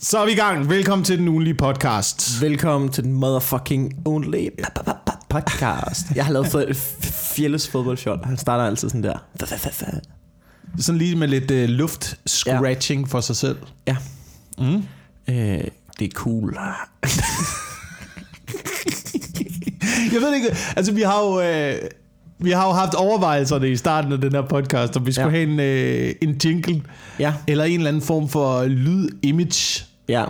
Så er vi i gang. Velkommen til den ugenlige podcast. Velkommen til den motherfucking only podcast. Jeg har lavet Fjelles fodboldshot. Han starter altid sådan der. Sådan lige med lidt uh, luft scratching ja. for sig selv. Ja. Mm. Øh, det er cool. Jeg ved ikke, altså vi har jo... Øh, vi har jo haft overvejelserne i starten af den her podcast, om vi skulle ja. Have en, øh, en jingle, Ja. eller en eller anden form for lyd-image-pakke, Ja.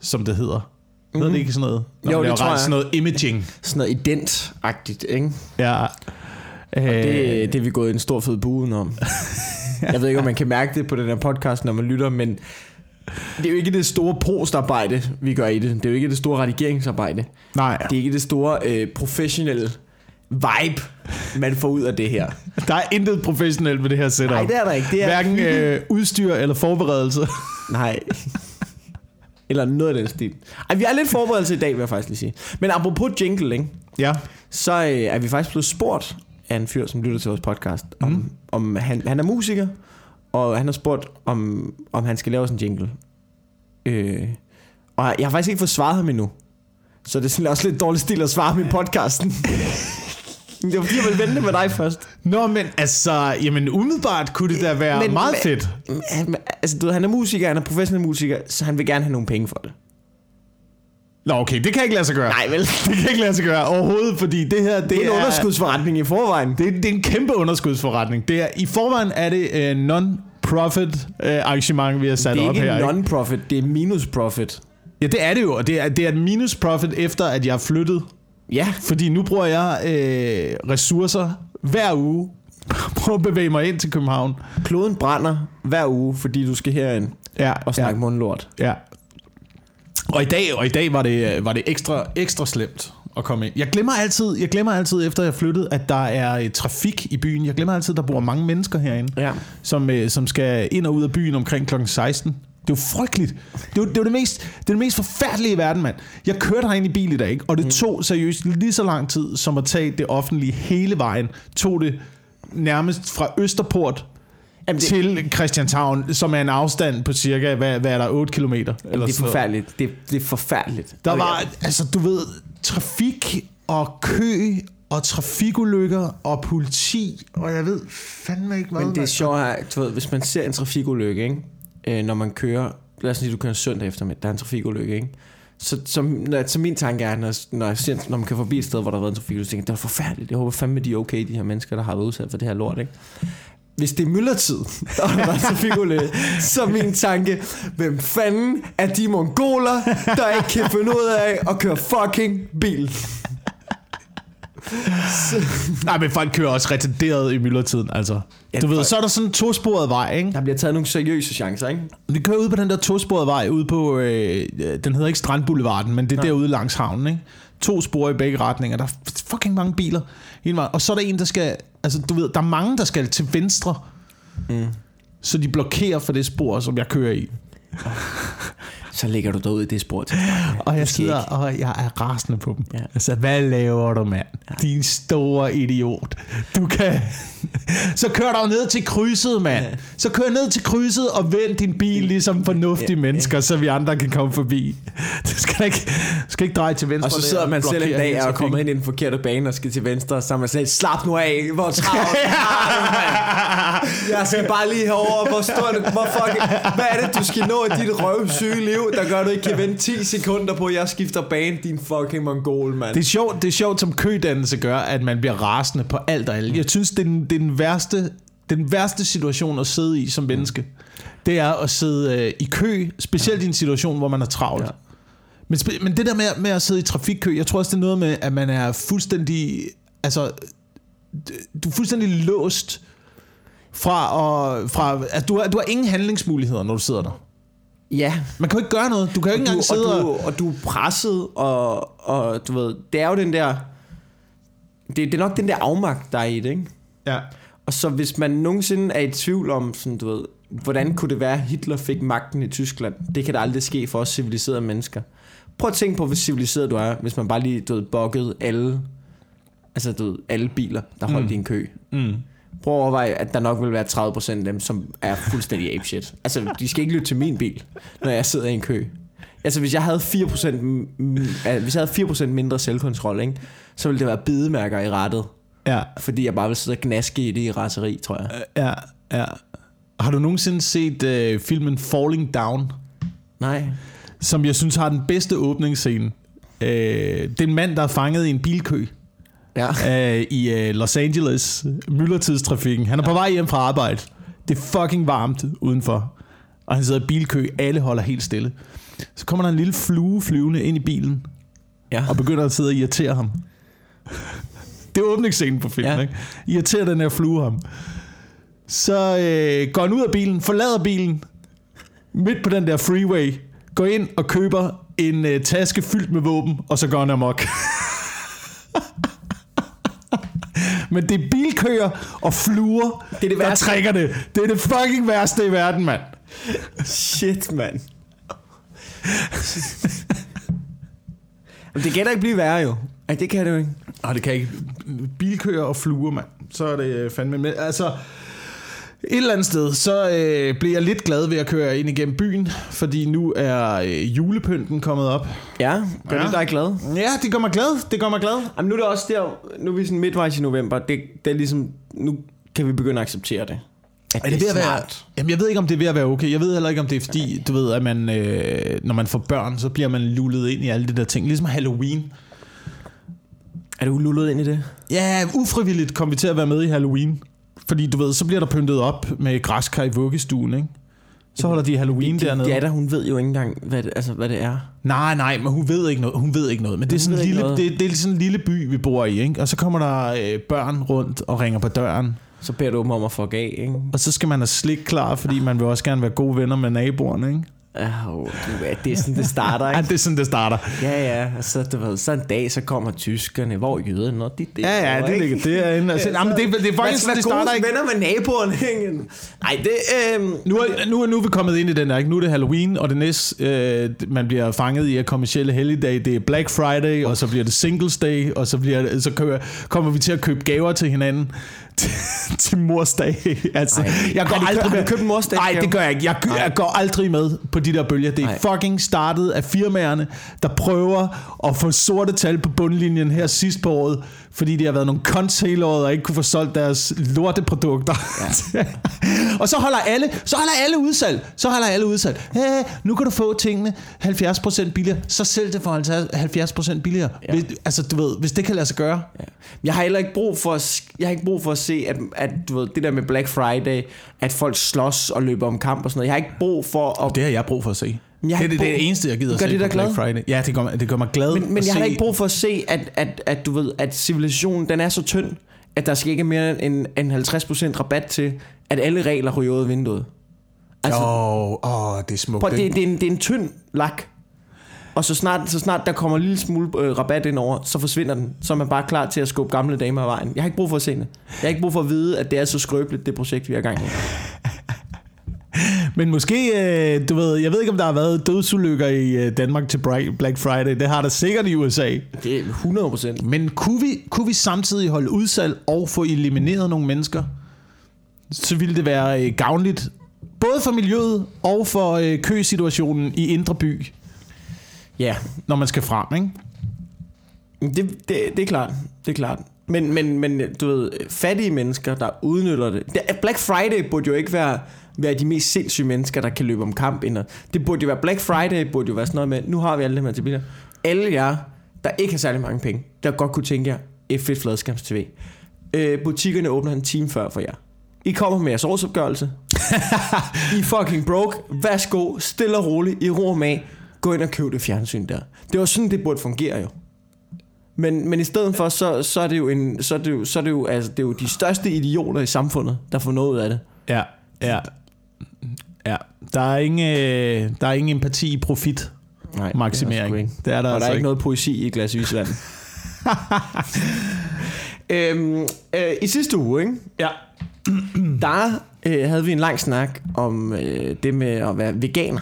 som det hedder. Mm. Ved det ikke sådan noget? Når Jo, det tror ret- jeg. Sådan noget imaging. Sådan noget ident-agtigt, ikke? Ja. Øh, Det, det er vi gået en stor fed bue udenom. Jeg ved ikke, om man kan mærke det på den her podcast, når man lytter, men det er jo ikke det store postarbejde, vi gør i det. Det er jo ikke det store redigeringsarbejde. nej, Det er ikke det store øh, professionelle vibe, man får ud af det her. der er intet professionelt ved det her setup. Nej, det er der ikke. Det er Hverken øh, udstyr eller forberedelse. Nej. Eller noget af den stil. Ej, vi er lidt forberedelse i dag, vil jeg faktisk lige sige. Men apropos jingle, ikke? ja. så øh, er vi faktisk blevet spurgt af en fyr, som lytter til vores podcast, om, mm. om han, han er musiker, og han har spurgt, om, om han skal lave sådan en jingle. Øh, og jeg har faktisk ikke fået svaret ham endnu. Så det er sådan også lidt dårlig stil at svare ham i podcasten. det var fordi, jeg ville vente med dig først. Nå, men altså, jamen umiddelbart kunne det da være men, Men- meget men- fedt. Han, altså, du ved, han er musiker, han er professionel musiker, så han vil gerne have nogle penge for det. Nå, okay, det kan ikke lade sig gøre. Nej, vel? Det kan ikke lade sig gøre overhovedet, fordi det her, det, Det er en er, underskudsforretning i forvejen. Det, er- det er en kæmpe underskudsforretning. Det er, I forvejen er det uh, non-profit uh, arrangement, vi har sat Det er op her. ikke? non-profit, det er minus-profit. Ja, det er det jo, og det er, det er et minus-profit efter, at jeg har flyttet. Ja, Fordi nu bruger jeg øh, ressourcer hver uge på at bevæge mig ind til København. kloden brænder hver uge, fordi du skal herind Ja, og snakke ja. mundlort. Ja. Og i dag, og i dag var det, var det ekstra, ekstra slemt at komme ind. Jeg glemmer altid, jeg glemmer altid efter jeg flyttede, at der er øh, trafik i byen. Jeg glemmer altid, at der bor mange mennesker herinde, Ja. som, øh, som skal ind og ud af byen omkring kl. 16. Det er jo frygteligt. Det er jo det, jo det, mest, det, er det mest forfærdelige i verden, mand. Jeg kørte herind i bil i dag, ikke? og det tog seriøst lige så lang tid, som at tage det offentlige hele vejen. Tog det nærmest fra Østerport Jamen, det, til Christianshavn, som er en afstand på cirka, hvad, hvad er der, 8 kilometer? det er forfærdeligt. Det, det er forfærdeligt. Der var, altså du ved, trafik og kø og trafikulykker og politi, og jeg ved fandme ikke hvad. Men det er sjovt du ved, hvis man ser en trafikulykke, ikke? Øh, når man kører, lad os sige, du kører søndag eftermiddag, der er en trafikulykke, ikke? Så, så, når, så min tanke er, når, når, jeg ser, når man kan forbi et sted, hvor der har været en trafikulykke, så tænker jeg, det er forfærdeligt. Jeg håber fandme, de er okay, de her mennesker, der har været udsat for det her lort, ikke? Hvis det er myldretid, og der er en trafikulykke, så min tanke, hvem fanden er de mongoler, der ikke kan finde ud af at køre fucking bil? Nej, men folk kører også retarderet i myldretiden, altså. Ja, du ved, folk- så er der sådan en tosporet vej, ikke? Der bliver taget nogle seriøse chancer, ikke? Vi kører ud på den der tosporede vej, ude på, øh, den hedder ikke Strandboulevarden, men det er Nej. derude langs havnen, ikke? To spor i begge retninger, der er fucking mange biler hele vejen. Og så er der en, der skal, altså du ved, der er mange, der skal til venstre, Mm. så de blokerer for det spor, som jeg kører i. Så ligger du derud i det spor til. Og jeg sidder, ikke. og jeg er rasende på dem. Ja. Altså, hvad laver du, mand? Ja. Din store idiot. Du kan... Så kør dig ned til krydset, mand. Ja. Så kør ned til krydset og vend din bil ligesom fornuftige Ja, mennesker, så vi andre kan komme forbi. Du skal ikke, du skal ikke dreje til venstre. Og så der sidder man selv en dag og er kommet ind i den forkerte bane og skal til venstre, så man selv, slap nu af, hvor travlt? Jeg skal bare lige herover, hvor stort, hvor fucking, hvad er det, du skal nå i dit røvsyge liv, der gør, at du ikke kan vente 10 sekunder på, at jeg skifter bane, din fucking mongol, mand. Det er sjovt, det er sjovt som kødannelse gør, at man bliver rasende på alt og alle. Jeg synes, det er den, det er den værste den værste situation at sidde i som menneske. Det er at sidde øh, i kø, specielt i en situation, hvor man er travlt. Ja. Ja. Men, men det der med, med at sidde i trafikkø, jeg tror også, det er noget med, at man er fuldstændig... Altså, du er fuldstændig låst fra... Og, fra altså, du, har, du har ingen handlingsmuligheder, når du sidder der. Ja, Man kan jo ikke gøre noget. Du kan jo ikke engang sidde og, og... du, og du er presset, og, og du ved, det er jo den der, det, det er nok den der afmagt, der er i det, ikke? Ja. Og så hvis man nogensinde er i tvivl om, sådan, du ved, hvordan kunne det være, at Hitler fik magten i Tyskland? Det kan da aldrig ske for os civiliserede mennesker. Prøv at tænke på, hvor civiliseret du er, hvis man bare lige, du ved, bukkede alle, altså du ved, alle biler, der holdt Mm. i en kø. Mm. Prøv at overveje, at der nok vil være 30% af dem, som er fuldstændig apeshit. Altså, de skal ikke lytte til min bil, når jeg sidder i en kø. Altså, hvis jeg havde 4%, m- m- altså, hvis jeg havde 4% mindre selvkontrol, ikke, så ville det være bidemærker i rettet. Ja, Fordi jeg bare vil sidde og gnaske i det i raseri, tror jeg. ja, ja. Har du nogensinde set øh, filmen Falling Down? Nej. som jeg synes har den bedste åbningsscene. Øh, det er en mand, der er fanget i en bilkø Ja. øh, i øh, Los Angeles, myldretidstrafikken. Han er på vej hjem fra arbejde. Det er fucking varmt udenfor. Og han sidder i bilkø. Alle holder helt stille. Så kommer der en lille flue flyvende ind i bilen, Ja. og begynder at sidde og irritere ham. Det er åbningsscenen på filmen, Ja. ja. ikke? Irriterer den her flue ham. Så øh, går han ud af bilen, forlader bilen, midt på den der freeway, går ind og køber en øh, taske fyldt med våben, og så går han amok. Men det er bilkøer og fluer, Det er det der værste. trækker det. Det er det fucking værste i verden, mand. Shit, mand. det kan da ikke blive værre, jo. Ej, det kan det jo ikke. Og det kan ikke. Bilkøer og fluer, mand. Så er det fandme med. Altså, et eller andet sted, så øh, bliver jeg lidt glad ved at køre ind igennem byen, fordi nu er øh, julepynten kommet op. Ja, gør Ja. det dig glad? Ja, det gør mig glad. Det gør mig glad. Jamen, nu er det også der, nu er vi sådan midtvejs i november. Det, det er ligesom, nu kan vi begynde at acceptere det. At Er det ved at være, jamen, jeg ved ikke, om det er ved at være okay. Jeg ved heller ikke, om det er fordi, du ved, at man, øh, når man får børn, så bliver man lullet ind i alle de der ting. Ligesom Halloween. Er du lullet ind i det? Ja, ufrivilligt kom vi til at være med i Halloween. Fordi du ved, så bliver der pyntet op med græskar i vuggestuen, ikke? Så holder de Halloween dernede. Ja, der, hun ved jo ikke engang, hvad det, altså, hvad det er. Nej, nej, men hun ved ikke noget. Hun ved ikke noget. Men det er, sådan en lille, noget. det, det er sådan en lille by, vi bor i, ikke? Og så kommer der øh, børn rundt og ringer på døren. Så beder du dem om at få af, ikke? Og så skal man have slik klar, fordi man vil også gerne være gode venner med naboerne, ikke? Ja, oh, det er sådan, det starter, Ja, ikke? det er sådan, det starter. Ja, ja, og så, du ved, så en dag, så kommer tyskerne, hvor er jøderne, og de det. Ja, ja, det ligger derinde. Altså, ja, men det, det er faktisk sådan, det starter, ikke? venner med naboerne, ikke? Nej, det, øhm, Nu er, nu, er, nu er vi kommet ind i den der, ikke? Nu er det Halloween, og det næste, øh, man bliver fanget i af kommersielle helligdag, det er Black Friday, og så bliver det Singles Day, og så, bliver så køber, kommer vi til at købe gaver til hinanden til, til mors dag. Altså, Ej. jeg går Har kø- aldrig har med. købt en mors dag Nej, det gør jeg ikke. Jeg, jeg går aldrig med på de der bølger. Det er Nej. fucking startet af firmaerne, der prøver at få sorte tal på bundlinjen her sidst på året, fordi de har været nogle cons hele året og ikke kunne få solgt deres lorteprodukter. Ja. og så holder alle, så holder alle udsalg. Så holder alle udsalg. Hey, nu kan du få tingene 70% billigere. Så sælg det for 70% billigere. Ja. Hvis, altså, du ved, hvis det kan lade sig gøre. Ja. Jeg har heller ikke brug for at, jeg har ikke brug for at se, at, at du ved, det der med Black Friday, at folk slås og løber om kamp og sådan noget. Jeg har ikke brug for at... Det har jeg brug for at se. Jeg det, har er det, det eneste, jeg gider Gør at se det på Black glad? Friday. Ja, det gør, det gør mig glad Men, men jeg har se- ikke brug for at se, at, at, at du ved, at civilisationen, den er så tynd, at der skal ikke mere end, end 50% rabat til, at alle regler ryger ud af vinduet. Altså, åh, oh, det er smukt. Prøv, det, det, er en, det er en tynd lak. Og så snart, så snart der kommer en lille smule øh, rabat ind over, så forsvinder den. Så er man bare klar til at skubbe gamle damer af vejen. Jeg har ikke brug for at se det. Jeg har ikke brug for at vide, at det er så skrøbeligt, det projekt, vi har i gang med. Men måske, øh, du ved, jeg ved ikke, om der har været dødsulykker i øh, Danmark til Black Friday. Det har der sikkert i USA. Det er 100 procent. Men kunne vi, kunne vi samtidig holde udsalg og få elimineret nogle mennesker, så ville det være øh, gavnligt, både for miljøet og for øh, køsituationen i Indre By, Ja, når man skal frem, ikke? det, det, det er klart. Det er klart. Men, men, men du ved, fattige mennesker, der udnytter det. det. Black Friday burde jo ikke være, være de mest sindssyge mennesker, der kan løbe om kamp. Ind. Det burde jo være, Black Friday burde jo være sådan noget med, nu har vi alle dem her til biler. Alle jer, der ikke har særlig mange penge, der godt kunne tænke jer et fedt fladskærms TV. Øh, butikkerne åbner en time før for jer. I kommer med jeres årsopgørelse. I fucking broke. Værsgo, stille og roligt, i ro mag. Gå ind og køb det fjernsyn der. Det var sådan, det burde fungere jo. Men, men i stedet for, så, så er det jo, en, så er det jo, så er det jo, altså, det er jo de største idioter i samfundet, der får noget ud af det. Ja, ja. Der er ingen, øh, der er ingen empati i profit Nej, maksimering. Det er, Det er der og altså der er ikke. ikke noget poesi i glas isvand. øhm, øh, I sidste uge, ikke? Ja. der øh, havde vi en lang snak om øh, det med at være veganer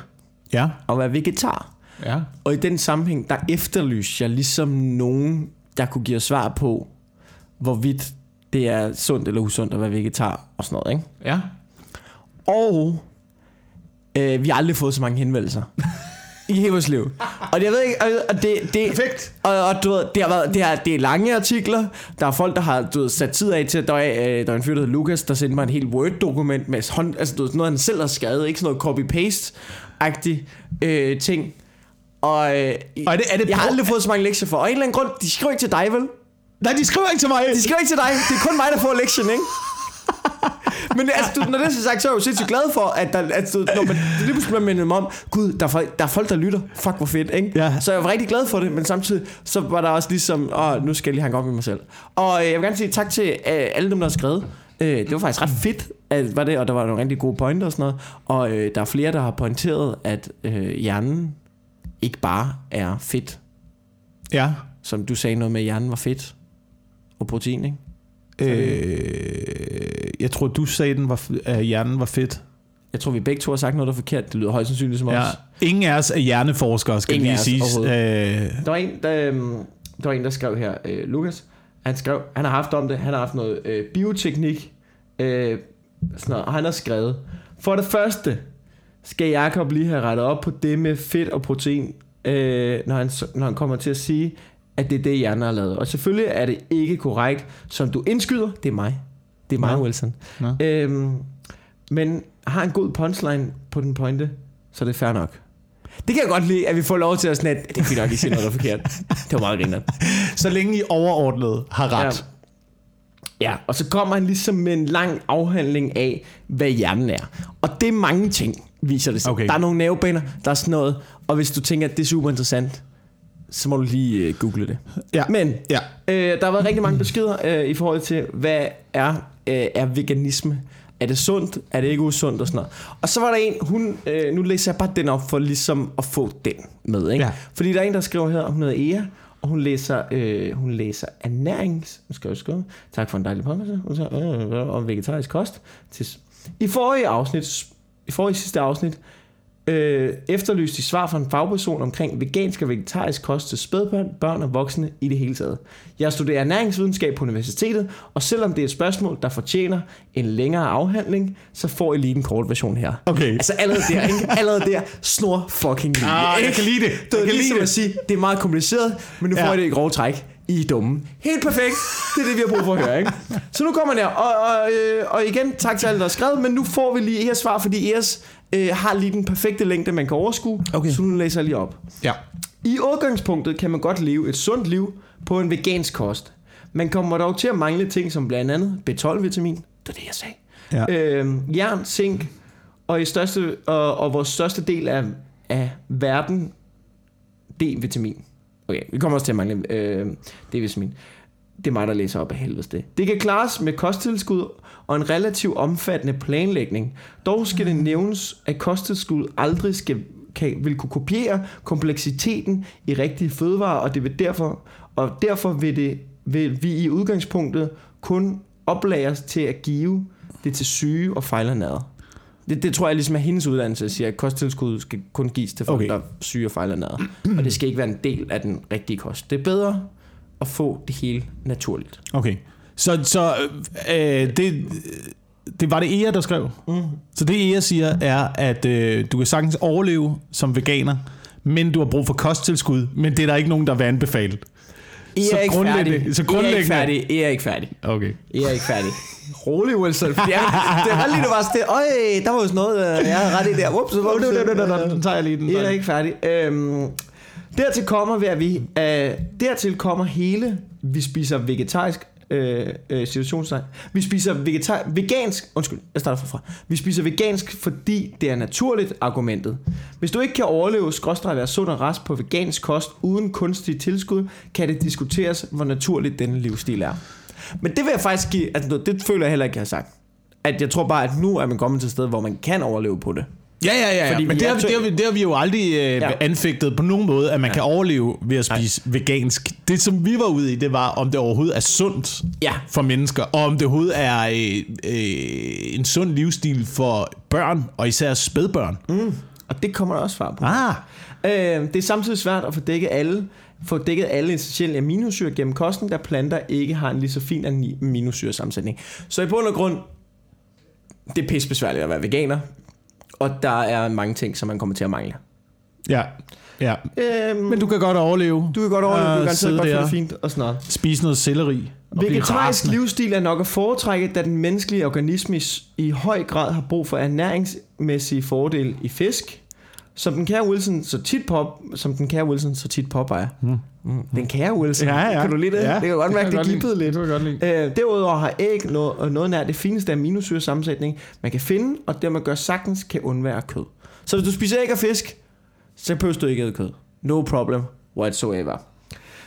Ja, og være vegetar. ja. Og i den sammenhæng, der efterlyste jeg ligesom nogen, der kunne give os svar på, hvorvidt det er sundt eller usundt at være vegetar og sådan noget, ikke? Ja. Og øh, vi har aldrig fået så mange henvendelser i hele vores liv. Og jeg ved ikke, og, det, det, Perfekt. Og, og du ved, det har været, det er, det er lange artikler. Der er folk, der har du ved, sat tid af til, der er, øh, der er en fyr, der hedder Lukas, der sendte mig et helt Word-dokument med hånd, altså du ved, noget, han selv har skrevet, ikke sådan noget copy-paste-agtigt øh, ting. Og, øh, Og er det- er det jeg har aldrig fået så mange lektier for. Og af en eller anden grund, de skriver ikke til dig, vel? Nej, de skriver ikke til mig. De skriver ikke til dig. Det er kun mig, der får lektien, ikke? Men altså, du, når det er så sagt, så er jeg jo sindssygt glad for, at, der, at du, når man lige pludselig bliver mindet mig om, gud, der er, folk, der er folk, der lytter. Fuck, hvor fedt, ikke? Ja. Så jeg var rigtig glad for det, men samtidig, så var der også ligesom, åh, nu skal jeg lige hænge op med mig selv. Og øh, jeg vil gerne sige tak til øh, alle dem, der har skrevet. Øh, det var faktisk ret fedt, at, var det, og der var nogle rigtig gode pointer og sådan noget. Og øh, der er flere, der har pointeret, at øh, hjernen ikke bare er fedt. Ja. Som du sagde noget med, at hjernen var fedt. Og protein, ikke? Øh, jeg tror, du sagde, den var, at hjernen var fedt. Jeg tror, vi begge to har sagt noget, der er forkert. Det lyder højst sandsynligt som Ja. os. Ingen af os er hjerneforskere, skal Ingen lige siges. Øh, Der var en, der, øhm, der, var en, der skrev her, øh, Lukas, han skrev, han har haft om det, han har haft noget øh, bioteknik, øh, sådan noget, og han har skrevet, for det første skal Jakob lige have rettet op på det med fedt og protein, øh, når, han, når han kommer til at sige, at det er det, hjernen har lavet. Og selvfølgelig er det ikke korrekt, som du indskyder, det er mig. Det er mig, Nå. Wilson. Nå. Øhm, men har en god punchline på den pointe, så er det fair nok. Det kan jeg godt lide, at vi får lov til at sådan, at det er fint nok, I siger noget, der er forkert. Det var meget griner. så længe I overordnet har ret. Ja, og så kommer han ligesom med en lang afhandling af, hvad hjernen er. Og det er mange ting, viser det sig. Okay. Der er nogle nervebaner, der er sådan noget, og hvis du tænker, at det er super interessant, så må du lige uh, google det. Ja. Men Ja. øh, der har været rigtig mange beskeder øh, i forhold til, hvad er, øh, er veganisme? Er det sundt? Er det ikke usundt? Og sådan noget. Og så var der en, hun, øh, nu læser jeg bare den op for ligesom at få den med. Ikke? Ja. Fordi der er en, der skriver her, hun hedder Ea, og hun læser, øh, hun læser ernærings... Nu skal jeg skrive. Tak for en dejlig podcast. Hun siger, øh, om vegetarisk kost. I forrige afsnit, i forrige sidste afsnit, øh, efterlyste de svar fra en fagperson omkring vegansk og vegetarisk kost til spædbørn, børn og voksne i det hele taget. Jeg studerer ernæringsvidenskab på universitetet, og selvom det er et spørgsmål, der fortjener en længere afhandling, så får I lige en kort version her. Okay. Altså allerede der, ikke? Allerede der, snor fucking lige. Ah, jeg kan lide det. Det Jeg er kan ligesom lide det. at sige, det er meget kompliceret, men nu får Ja. I det i grove træk. I er dumme. Helt perfekt. Det er det, vi har brug for at høre, ikke? Så nu kommer der, og, og, øh, og igen, tak til alle, der har skrevet, men nu får vi lige jeres svar, fordi jeres øh, har lige den perfekte længde, man kan overskue. Okay. Så nu læser jeg lige op. Ja. I udgangspunktet kan man godt leve et sundt liv på en vegansk kost. Man kommer dog til at mangle ting som blandt andet B12-vitamin, det er det, jeg sagde, Ja. øh, jern, zink, og, i største, og, og vores største del af, af verden, D-vitamin. Okay, vi kommer også til at mangle øh, D-vitamin. Det er mig, der læser op af helvedes det. Det kan klares med kosttilskud og en relativt omfattende planlægning. Dog skal det nævnes, at kosttilskud aldrig skal, kan, vil kunne kopiere kompleksiteten i rigtige fødevarer, og det vil derfor, og derfor vil, det, vil vi i udgangspunktet kun oplæres til at give det til syge og fejlernærede. Det, det tror jeg ligesom er hendes uddannelse, at sige, at kosttilskud skal kun gives til folk, Okay. der er syge og fejlernærede. og det skal ikke være en del af den rigtige kost. Det er bedre at få det hele naturligt. Okay. Så, så øh, det, det var det Ea, der skrev. Mm. Så det Ea siger er, at øh, du kan sagtens overleve som veganer, men du har brug for kosttilskud, men det er der ikke nogen, der vil anbefale. I Så er ikke grundlæggende- færdig. så I er ikke grundlæggende- færdig. I er ikke færdig. Okay. I er ikke færdig. Rolig, Wilson. Fordi jeg, det er ret lige, du var sådan, øj, der var jo sådan noget, øh, jeg havde ret i der. Ups, ups, Den tager jeg lige den. I er ikke færdig. Øhm, dertil kommer ved, at vi, øh, dertil kommer hele, vi spiser vegetarisk, øh, øh, situationstegn. Vi spiser vegetar, vegansk, undskyld, jeg starter forfra. Vi spiser vegansk, fordi det er naturligt argumentet. Hvis du ikke kan overleve, skråstrej være sund og rask på vegansk kost uden kunstige tilskud, kan det diskuteres, hvor naturligt denne livsstil er. Men det vil jeg faktisk give, altså det føler jeg heller ikke, jeg har sagt. At jeg tror bare, at nu er man kommet til et sted, hvor man kan overleve på det. Ja, ja, ja. ja. Fordi Men det har, vi, det, har vi, det har vi jo aldrig øh, ja. Anfægtet på nogen måde, at man ja. kan overleve ved at spise Nej. vegansk. Det, som vi var ude i, det var, om det overhovedet er sundt Ja. for mennesker, og om det overhovedet er øh, øh, en sund livsstil for børn, og især spædbørn. Mm. Og det kommer der også svar på. Ah, Øh, det er samtidig svært at få dækket alle, få dækket alle essentielle aminosyre gennem kosten, da planter ikke har en lige så fin aminosyresammensætning. Så i bund og grund, det er pisse besværligt at være veganer, og der er mange ting, som man kommer til at mangle. ja. ja. Øhm, Men du kan godt overleve. du kan godt overleve, du Øh, kan sidde godt få der. det fint og sådan noget. Spise noget selleri. Vegetarisk livsstil er nok at foretrække, da den menneskelige organisme i høj grad har brug for ernæringsmæssige fordele i fisk, som den kære Wilson så tit pop, som den kære Wilson så tit påpeger. Mm. Mm. Den kære Wilson. Ja, ja. Kan du lide det? Ja, det kan jeg godt mærke, det godt gibbede lide. lidt. Det godt lide. Øh, derudover har æg noget, noget nær det fineste aminosyresammensætning, man kan finde, og dermed gør sagtens kan undvære kød. Så hvis du spiser æg og fisk, så behøver du ikke æde kød. No problem whatsoever.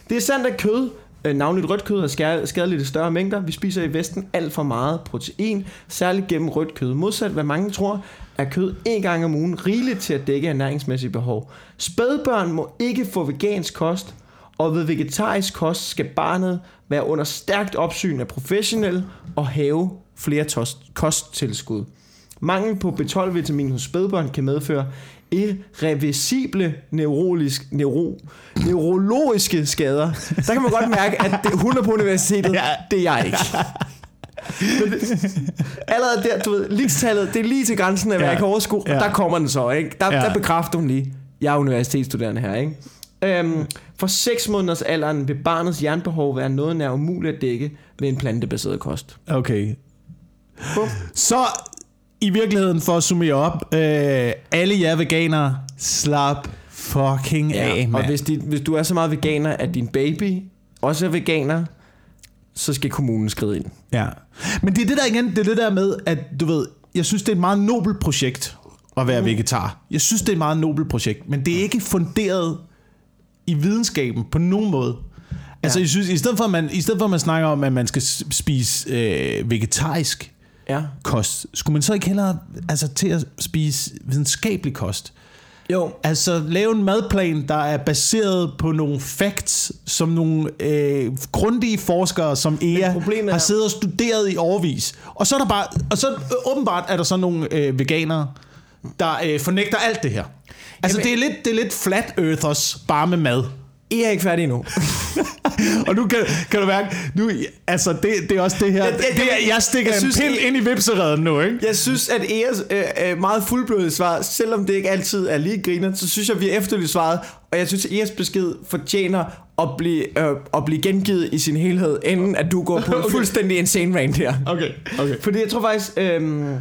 Det er sandt, at kød, øh, Øh, navnligt rødt kød, er skadeligt i større mængder. Vi spiser i Vesten alt for meget protein, særligt gennem rødt kød. Modsat hvad mange tror, er kød en gang om ugen rigeligt til at dække ernæringsmæssige behov. Spædbørn må ikke få vegansk kost, og ved vegetarisk kost skal barnet være under stærkt opsyn af professionelle og have flere tost, kosttilskud. Mangel på B12-vitamin hos spædbørn kan medføre irreversible neurologisk, neuro, neurologiske skader. Der kan man godt mærke, at det, hun er på universitetet, ja. det er jeg ikke. Men det, allerede der, du ved, ligestallet, det er lige til grænsen af, hvad Ja. jeg kan overskue, og Ja. der kommer den så, ikke? Der, Ja. der bekræfter hun lige, jeg er universitetsstuderende her, ikke? Øhm, for 6 måneders alderen vil barnets jernbehov være noget nær umuligt at dække ved en plantebaseret kost. Okay. Bum. Så i virkeligheden, for at summere op, øh, alle jer veganere, slap fucking ja, af, og mand. hvis, de, hvis du er så meget veganer, at din baby også er veganer, så skal kommunen skride ind. Ja. Men det er det der igen, det er det der med, at du ved, jeg synes, det er et meget nobelt projekt at være mm. vegetar. Jeg synes, det er et meget nobelt projekt, men det er ikke funderet i videnskaben på nogen måde. Altså, Ja. jeg synes, i stedet, for, at man, i stedet for, at man snakker om, at man skal spise øh, vegetarisk Ja. kost, skulle man så ikke hellere altså, til at spise videnskabelig kost? Jo, Altså lave en madplan, der er baseret på nogle facts, som nogle øh, grundige forskere som EA har er- siddet og studeret i overvis. Og så er der bare, og så øh, åbenbart er der så nogle øh, veganere, der øh, fornægter alt det her. Altså Jamen- det er lidt, det er lidt flat earthers, bare med mad. I er ikke færdige endnu. Og nu kan, kan du mærke, nu, altså det, det er også det her, Ja, det- det, jeg stikker jeg en synes, pind I- ind i vipsereden nu, ikke? Jeg synes, at Eas øh, øh, meget fuldblødede svar, selvom det ikke altid er lige griner, så synes jeg, vi har efterlyst svaret, og jeg synes, at Eas besked fortjener at blive, øh, at blive gengivet i sin helhed, inden at du går på en Okay. fuldstændig insane rant her. Okay, okay. Fordi jeg tror faktisk, øhm,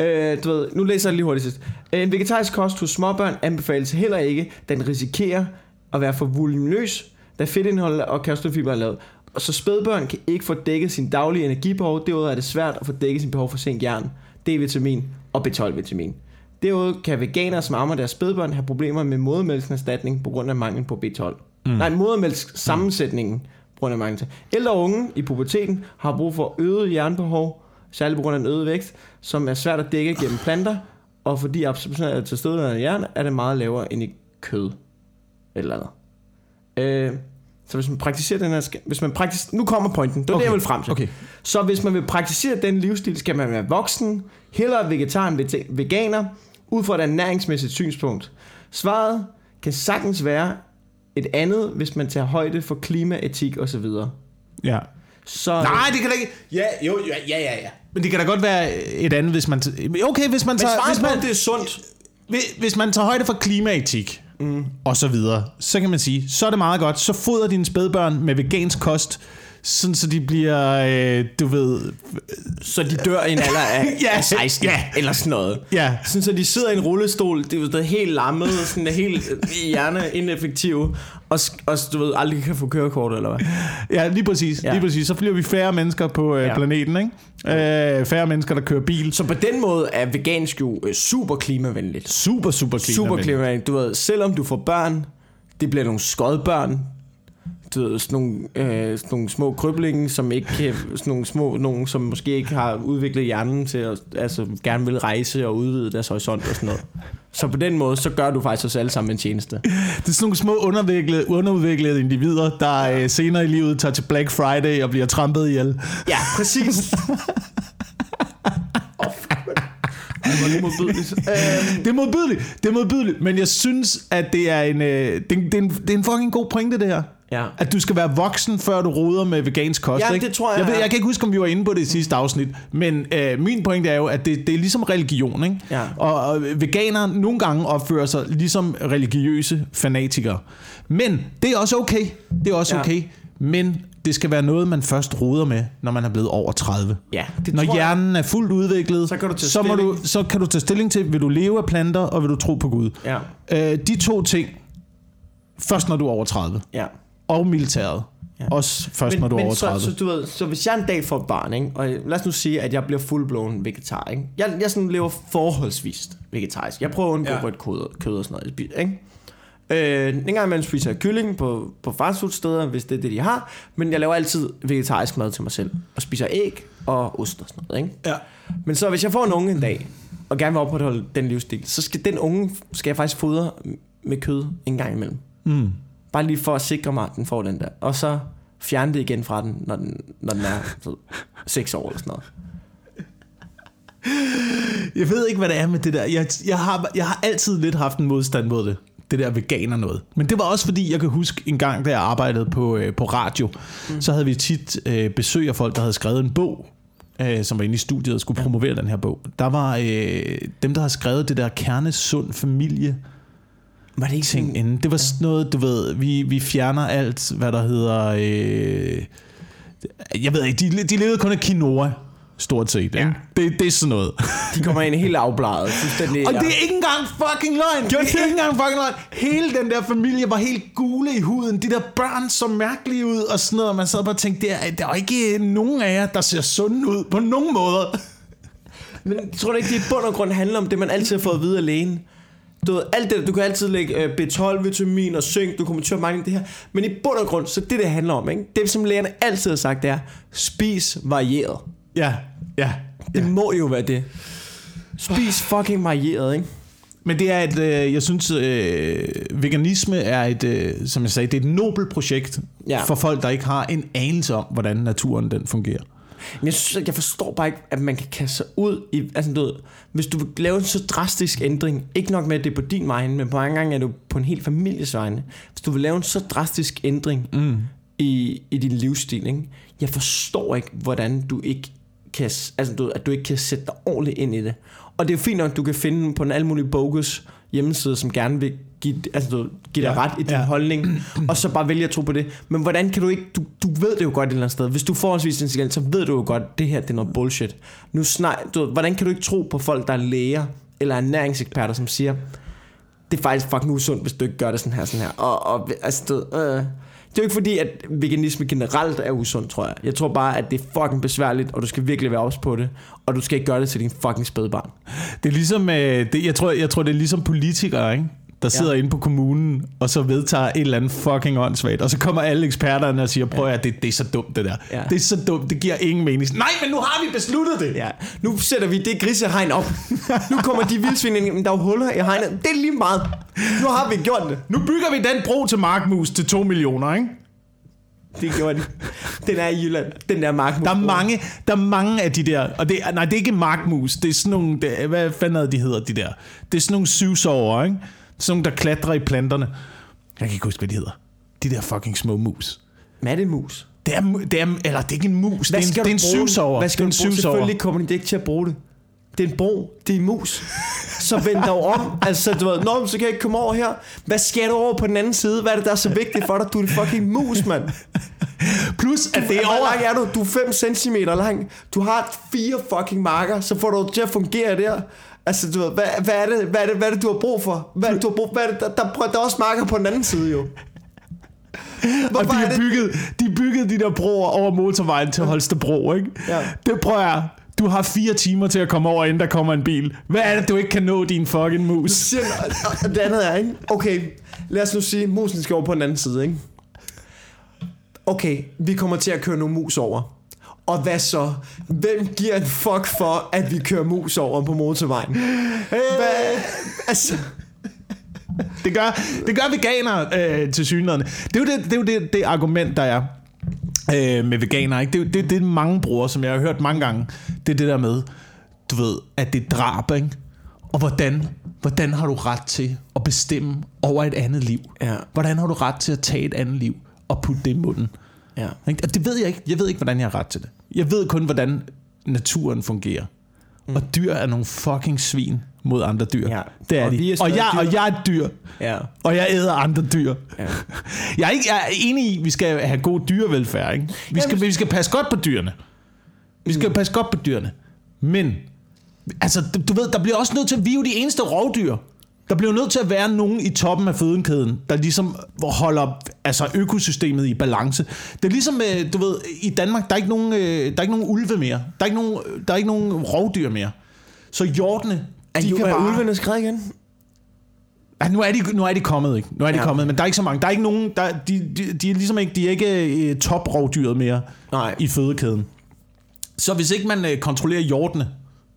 øh, du ved, nu læser jeg lige hurtigt sidst. En vegetarisk kost hos småbørn anbefales heller ikke, den risikerer at være for voluminøs, da fedtindhold og kalciumfiber er lavet. Og så spædbørn kan ikke få dækket sin daglige energibehov. Derudover er det svært at få dækket sin behov for zink, jern, D-vitamin og B12-vitamin. Derudover kan veganere, som ammer deres spædbørn, have problemer med modermælkserstatning på grund af mangel på B12. Mm. Nej, modermælks sammensætningen på grund af mangel. Ældre unge i puberteten har brug for øget jernbehov, særligt på grund af den øgede vægt, som er svært at dække gennem planter, og fordi absorptionen er til stede af jern, er det meget lavere end i kød. Eller andet. Øh, så hvis man praktiserer den her... Hvis man praktiserer, nu kommer pointen. Det er okay. det, jeg vil frem til. Okay. Så hvis man vil praktisere den livsstil, skal man være voksen, hellere vegetar end veganer, ud fra et ernæringsmæssigt synspunkt. Svaret kan sagtens være et andet, hvis man tager højde for klima, etik osv. Ja. Så, Nej, det kan da ikke... Ja, jo, ja, ja, ja, ja. Men det kan da godt være et andet, hvis man... Okay, hvis man men tager... svaret Hvis man, det er sundt. Hvis- Hvis man tager højde for klimaetik mm. og så videre, så kan man sige, så er det meget godt. Så fodrer dine spædbørn med vegansk kost, sådan så de bliver, øh, du ved... Så de dør i en alder af, Ja, af 16 ja. eller sådan noget. Ja, Sådan så de sidder i en rullestol, det er helt lammet, sådan er helt øh, hjerneineffektive, og, sk- og du ved, aldrig kan få kørekort eller hvad. ja lige præcis. Ja. Lige præcis. Så bliver vi færre mennesker på øh, ja. Planeten, ikke? Øh, færre mennesker, der kører bil. Så på den måde er vegansk jo øh, super klimavenligt. Super, super klima. Super klimavenligt. Du ved, selvom du får børn, det bliver nogle skodbørn, du ved, sådan nogle, øh, sådan nogle små kryblinge, som ikke kan, sådan nogle små, nogen, som måske ikke har udviklet hjernen til at, altså gerne vil rejse og udvide deres horisont og sådan noget. Så på den måde, så gør du faktisk os alle sammen en tjeneste. Det er sådan nogle små underudviklede, underudviklede individer, der øh, senere i livet tager til Black Friday og bliver trampet ihjel. Ja, præcis. var lige modbydeligt. Øhm, Det er modbydeligt, det er modbydeligt, men jeg synes, at det er en, øh, det, er en- det, er en, det er en fucking god pointe, det her. Ja. At du skal være voksen, før du roder med vegansk kost. Ja, ikke? det tror jeg, Jeg, ved, jeg kan ikke huske, om vi var inde på det i sidste afsnit, men øh, min pointe er jo, at det, det er ligesom religion. Ikke? Ja. Og, og veganere nogle gange opfører sig ligesom religiøse fanatikere. Men det er også okay. Det er også Ja. okay. Men det skal være noget, man først roder med, når man er blevet over 30. ja, det Når hjernen er fuldt udviklet, Så kan du tage så, må du, så kan du tage stilling til, vil du leve af planter, og vil du tro på Gud. Ja, Øh, de to ting, først når du er over 30. ja. Og militæret. Ja. Også først, når du er over 30. Så, så, du ved, så hvis jeg en dag får et barn, ikke, og lad os nu sige, at jeg bliver fuldblåen vegetar, ikke? Jeg, jeg sådan lever forholdsvis vegetarisk. Jeg prøver at undgå Ja. rødt kød, kød og sådan noget. Ikke? Øh, en gang imellem spiser jeg kylling på, på fastfoodsteder, hvis det er det, de har. Men jeg laver altid vegetarisk mad til mig selv. Og spiser æg og ost og sådan noget. Ikke? ja. Men så hvis jeg får en unge en dag, og gerne vil opretholde den livsstil, så skal den unge, skal jeg faktisk fodre med kød en gang imellem. Mm. Bare lige for at sikre mig, at den får den der. Og så fjerne det igen fra den, når den, når den er så, 6 år eller sådan noget. Jeg ved ikke, hvad det er med det der. Jeg, jeg, har, jeg har altid lidt haft en modstand mod det. Det der veganer noget. Men det var også fordi, jeg kan huske en gang, da jeg arbejdede på, øh, på radio, mm. så havde vi tit øh, besøg af folk, der havde skrevet en bog, øh, som var inde i studiet og skulle promovere den her bog. Der var øh, dem, der har skrevet det der kernesund familie Var det ikke ting inden. Det var sådan noget, du ved, vi, vi fjerner alt, hvad der hedder... Øh, jeg ved ikke, de, de levede kun af quinoa, stort set. Ikke? Det, det er sådan noget. De kommer ind helt afbladet. Fuldstændig. Og det er ikke engang fucking løgn. Det er ikke engang fucking løgn. Hele den der familie var helt gule i huden. De der børn så mærkelige ud og sådan noget. Og man sad bare og tænkte, der, er- der er ikke nogen af jer, der ser sunde ud på nogen måder. Men tror du ikke, det i bund og grund handler om det, man altid har fået at vide af lægen? Du, ved, alt det, du kan altid lægge øh, B12-vitamin og zink, du kommer til at mangle det her. Men i bund og grund, så det, det handler om, ikke? det som lægerne altid har sagt, det er, spis varieret. Ja, ja. Det må jo være det. Spis fucking varieret, ikke? Men det er et, øh, jeg synes, øh, veganisme er et, øh, som jeg sagde, det er et nobelt projekt Ja. ja. for folk, der ikke har en anelse om, hvordan naturen den fungerer. Men jeg, synes, jeg forstår bare ikke, at man kan kaste sig ud i... Altså, du ved, hvis du vil lave en så drastisk ændring, ikke nok med, at det er på din vegne, men på mange gange er jo på en hel families vegne. Hvis du vil lave en så drastisk ændring mm. i, i din livsstil, ikke? jeg forstår ikke, hvordan du ikke kan, altså, du, ved, at du ikke kan sætte dig ordentligt ind i det. Og det er jo fint nok, at du kan finde på en alle mulige bogus hjemmeside, som gerne vil give, altså, du, give dig Ja, ret i din ja. holdning, og så bare vælge at tro på det. Men hvordan kan du ikke, du, du ved det jo godt et eller andet sted. Hvis du forholdsvis intelligent, så ved du jo godt, det her det er noget bullshit. Nu snak, du, hvordan kan du ikke tro på folk, der er læger, eller ernæringseksperter, som siger, det er faktisk fucking usundt, hvis du ikke gør det sådan her, sådan her. Og, og altså, du, øh, det er jo ikke fordi, at veganisme generelt er usundt, tror jeg. Jeg tror bare, at det er fucking besværligt, og du skal virkelig være ops på det. Og du skal ikke gøre det til din fucking spædbarn. Det er ligesom, øh, det, jeg, tror, jeg tror, det er ligesom politikere, ikke? Der sidder ja. inde på kommunen, og så vedtager et eller andet fucking åndssvagt, og så kommer alle eksperterne og siger, prøv at det, det er så dumt det der. Ja. Det er så dumt, det giver ingen mening. Nej, men nu har vi besluttet det. Ja, nu sætter vi det grisehegn op. Nu kommer de vildsvin ind, men der er jo huller i hegnet. Det er lige meget. Nu har vi gjort det. Nu bygger vi den bro til Markmus til 2 millioner, ikke? Det gjorde de. Den er i Jylland. Den der markmus. Der er mange, der er mange af de der, og det, er- nej, det er ikke markmus, det er sådan nogle, det, hvad fanden de hedder, de der? Det er sådan nogle syvsover, ikke? Sådan nogle, der klatrer i planterne. Jeg kan ikke huske, hvad de hedder. De der fucking små mus. Hvad er det mus? Det er, det er, eller det er ikke en mus, det er en, det er en syvsover. Hvad skal det er du en bruge? syvsover. Selvfølgelig kommer de ikke til at bruge det. Det er en bro. Det er en mus. Så vend dig om. Altså, du ved, Nå, så kan jeg ikke komme over her. Hvad skal du over på den anden side? Hvad er det, der er så vigtigt for dig? Du er en fucking mus, mand. Plus, at det er Hvor over... lang er du? Du er 5 cm lang. Du har fire fucking marker. Så får du det til at fungere der. Altså, du ved, hvad, hvad, er det, hvad, er det, hvad er det, du har brug for? Hvad er det, du har brug hvad er det, der, der, der, er også marker på den anden side, jo. Og Hvorfor de er har bygget, de byggede de der broer over motorvejen til Holstebro, ikke? Ja. Det prøver jeg. Du har fire timer til at komme over, inden der kommer en bil. Hvad er det, du ikke kan nå, din fucking mus? Siger og- og det andet er, ikke? Okay, lad os nu sige, musen skal over på den anden side, ikke? Okay, vi kommer til at køre nogle mus over. Og hvad så? Hvem giver en fuck for, at vi kører mus over på motorvejen? Hvad? Altså, Det gør, det gør veganere øh, til synligheden. Det er jo, det, det, er jo det, det argument, der er øh, med veganere. Ikke? Det, er det, det er mange bruger, som jeg har hørt mange gange. Det er det der med, du ved, at det er drab, ikke? Og hvordan, hvordan har du ret til at bestemme over et andet liv? Ja. Hvordan har du ret til at tage et andet liv og putte det i munden? Ja. Og det ved jeg ikke. Jeg ved ikke, hvordan jeg har ret til det. Jeg ved kun, hvordan naturen fungerer. Mm. Og dyr er nogle fucking svin mod andre dyr. Ja. Det er Og de. vi er og, jeg, dyr. og jeg er et dyr. Ja. Og jeg æder andre dyr. Ja. Jeg er, ikke, jeg er enig i, at vi skal have god dyrevelfærd. Ikke? Vi, skal, vi skal passe godt på dyrene. Vi skal passe godt på dyrene. Men, altså, du- du ved, der bliver også nødt til, vi er jo de eneste rovdyr. Der bliver nødt til at være nogen i toppen af fødenkæden, der ligesom holder altså, økosystemet i balance. Det er ligesom, øh, du ved, i Danmark, der er ikke nogen, øh, der er ikke nogen ulve mere. Der er ikke nogen, der er ikke nogen rovdyr mere. Så hjortene, Er, de de kan er bare... ulvene skrevet igen? Ja, nu er de, nu er de kommet, ikke? Nu er de ja. Kommet, men der er ikke så mange. Der er ikke nogen, der, de, de, de er ligesom ikke, de er ikke øh, toprovdyret mere Nej. i fødekæden. Så hvis ikke man kontrollerer hjortene,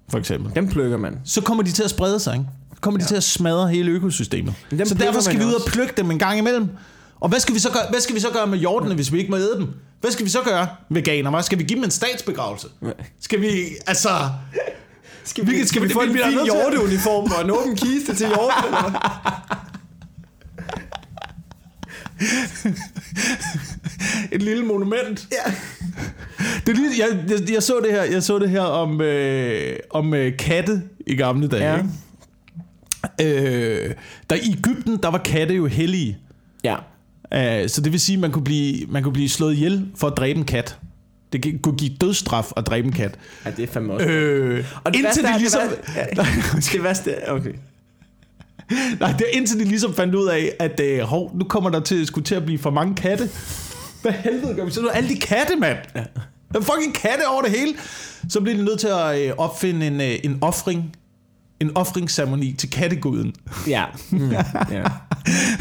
for eksempel, Dem plukker man. så kommer de til at sprede sig, ikke? Kommer de ja. til at smadre hele økosystemet. Dem Så derfor skal vi ud og plukke dem en gang imellem. Og hvad skal vi så gøre, hvad skal vi så gøre med hjortene, hvis vi ikke må æde dem? Hvad skal vi så gøre, veganer? Skal vi give dem en statsbegravelse? Skal vi, altså... Skal vi- skal vi få en fin hjorteuniform og en åben kiste til hjorten? Eller? Et lille monument. Ja. Det lige, jeg, jeg, jeg, så det her, jeg så det her om, øh, om øh, katte i gamle dage. Ja. Ikke? Øh, der i Ægypten, der var katte jo hellige. Ja. Uh, så det vil sige, at man kunne, blive, man kunne blive slået ihjel for at dræbe en kat. Det kunne give dødsstraf at dræbe en kat. ja, det er fandme også. Øh, og det indtil værste de ligesom... Det værste, det værste okay. Nej, det er indtil de ligesom fandt ud af, at øh, hov, nu kommer der til, skulle til at blive for mange katte. Hvad helvede gør vi så nu? Alle de katte, mand! Ja. Der er fucking katte over det hele. Så bliver de nødt til at øh, opfinde en, øh, en offring. En offringsceremoni til katteguden. Ja. Mm, ja.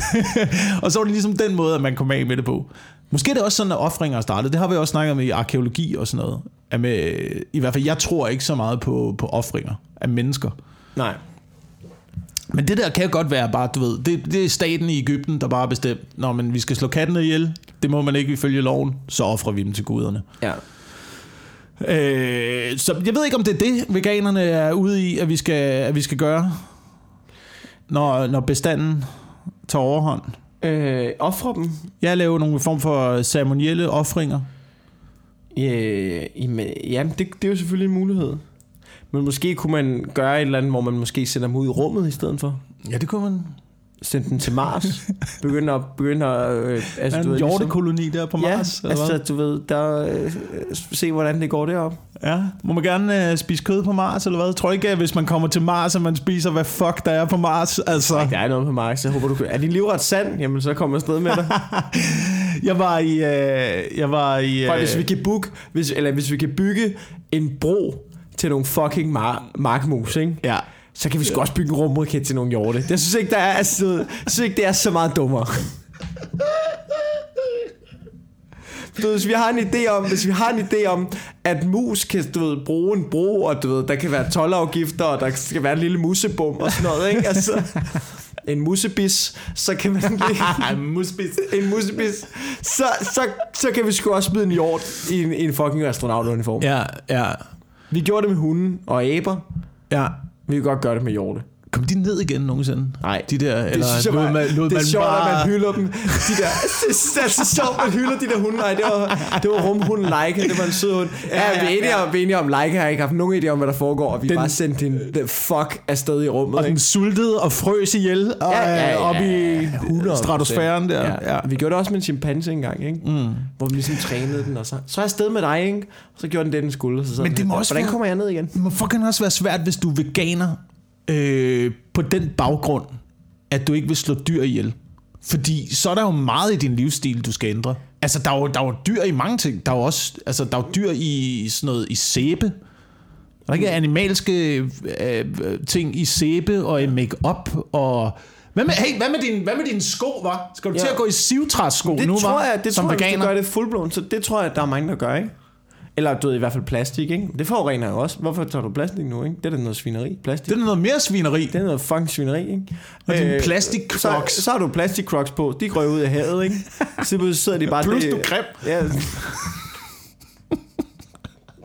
og så var det ligesom den måde, at man kom af med det på. Måske er det også sådan, at offringer er startet. Det har vi også snakket om i arkeologi og sådan noget. At med, I hvert fald, jeg tror ikke så meget på, på offringer af mennesker. Nej. Men det der kan godt være bare, du ved, det, det er staten i Ægypten, der bare bestemt, når men vi skal slå kattene ihjel, det må man ikke ifølge loven, så offrer vi dem til guderne. Ja. Øh, så jeg ved ikke, om det er det, veganerne er ude i, at vi skal, at vi skal gøre, når, når bestanden tager overhånd. Øh, offre dem? Jeg laver nogle form for ceremonielle offringer. Øh, jamen, jamen det, det er jo selvfølgelig en mulighed. Men måske kunne man gøre et eller andet, hvor man måske sender dem ud i rummet i stedet for. Ja, det kunne man. Sende dem til Mars. Begynde at... Begynde at øh, altså, Altså, du en ved, ligesom- hjortekoloni der på Ja, Mars. eller altså hvad? du ved, der, øh, se hvordan det går derop. ja. Må man gerne uh, spise kød på Mars, eller hvad? Jeg tror ikke, at hvis man kommer til Mars, at man spiser, hvad fuck der er på Mars. Altså. Der er noget på Mars, jeg håber du kan. Er din livret sand? Jamen så kommer jeg afsted med dig. Jeg var i... Øh, jeg var i... Prøv, Øh, hvis vi kan booke, hvis, eller hvis vi kan bygge en bro til nogle fucking mar- markmus, ikke? Ja. Så kan vi sgu også bygge en rumraket til nogle hjorte. Jeg synes ikke, der er, altså, jeg synes ikke, det er så meget dummere. Du ved, hvis vi har en idé om, hvis vi har en idé om, at mus kan du ved, bruge en bro, og du ved, der kan være tolvafgifter, og der skal være en lille musebum og sådan noget, ikke? Altså, en musebis, så kan man lige... Musbis. en musebis, så, så, så kan vi sgu også smide en hjort i en, i en fucking astronautuniform. Ja. Ja, ja, Vi gjorde det med hunden og aber. ja. Vi kan godt gøre det med hjorte. Kom de ned igen nogensinde? Nej. De der, Det eller synes jeg lod bare, man, lod det er sjovt, bare... at man hylder dem. De der, det er så sjovt, at man hylder de der hunde. Nej, det var, det var rumhunden Leica. Det var en sød hund. Ja, ja, vi er enige om, vi er enige om Leica har ikke haft nogen idé om, hvad der foregår. Og vi Den- den, bare sendt den the fuck afsted i rummet. Og den ikke? sultede og frøs ihjel og, Ja, ja, ja, op i 100%. stratosfæren der. Ja. ja. Vi gjorde det også med en chimpanse engang, ikke? Mm. Hvor vi ligesom trænede den, og så, så er jeg afsted med dig, ikke? Og så gjorde den det, den skulle. Så sad Men den det må også Hvordan være- kommer jeg ned igen? Det må fucking også være svært, hvis du er veganer øh, på den baggrund, at du ikke vil slå dyr ihjel. Fordi så er der jo meget i din livsstil, du skal ændre. Altså, der er jo, der er jo dyr i mange ting. Der er jo også altså, der er jo dyr i sådan noget i sæbe. Der er ikke animalske øh, ting i sæbe og i make-up og... Hvad med, hey, hvad med, din, hvad med dine sko, var? Skal du Ja. til at gå i sivtræssko Det nu, tror jeg, det som tror jeg, hvis du gør det fuldblåen, så det tror jeg, der er mange, der gør, ikke? Eller du ved, i hvert fald plastik, ikke? Det forurener jo også. Hvorfor tager du plastik nu, ikke? Det er da noget svineri. Plastik. Det er noget mere svineri. Det er noget fucking svineri, ikke? Og dine Øh, plastic så, crocs. så har du plastic crocs på. De går ud af havet, ikke? Så sidder de bare... Plus det, du er grim. Ja.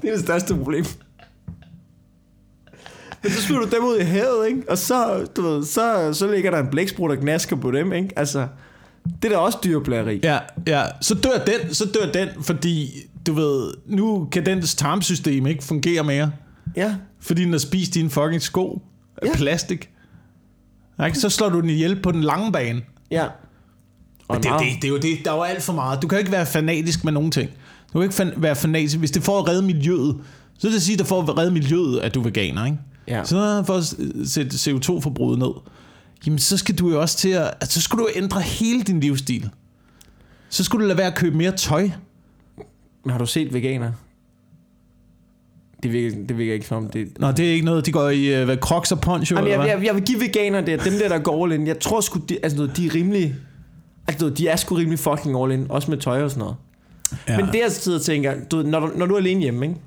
det er det største problem. Men så smider du dem ud i havet, ikke? Og så, du ved, så, så ligger der en blæksprut og gnasker på dem, ikke? Altså, det er da også dyrplageri. Ja, ja. Så dør den, så dør den, fordi du ved, nu kan dens tarmsystem ikke fungere mere, Ja. fordi den har spist dine fucking sko af Ja. plastik. Ikke? Så slår du den ihjel på den lange bane. Ja. Og det, er jo det, det er jo det, der er jo alt for meget. Du kan jo ikke være fanatisk med nogen ting. Du kan ikke fan- være fanatisk. Hvis det får at redde miljøet, så er det sige, at det får at redde miljøet, at du er veganer, ikke? Ja. Så for at sætte CO2-forbruget ned, jamen så skal du jo også til at, altså, så skal du ændre hele din livsstil. Så skulle du lade være at købe mere tøj. Men har du set veganer? Det virker, det virker ikke som om det... Nå, det er ikke noget, de går i uh, hvad, crocs og poncho, Jamen, eller jeg, hvad? jeg, jeg vil give veganer det, dem der, der går all in. Jeg tror sgu, de, altså, de er rimelig... Altså, de er sgu rimelig fucking all in, også med tøj og sådan noget. Ja. Men det jeg sidder og tænker, du, ved, når, du, når du er alene hjemme, ikke?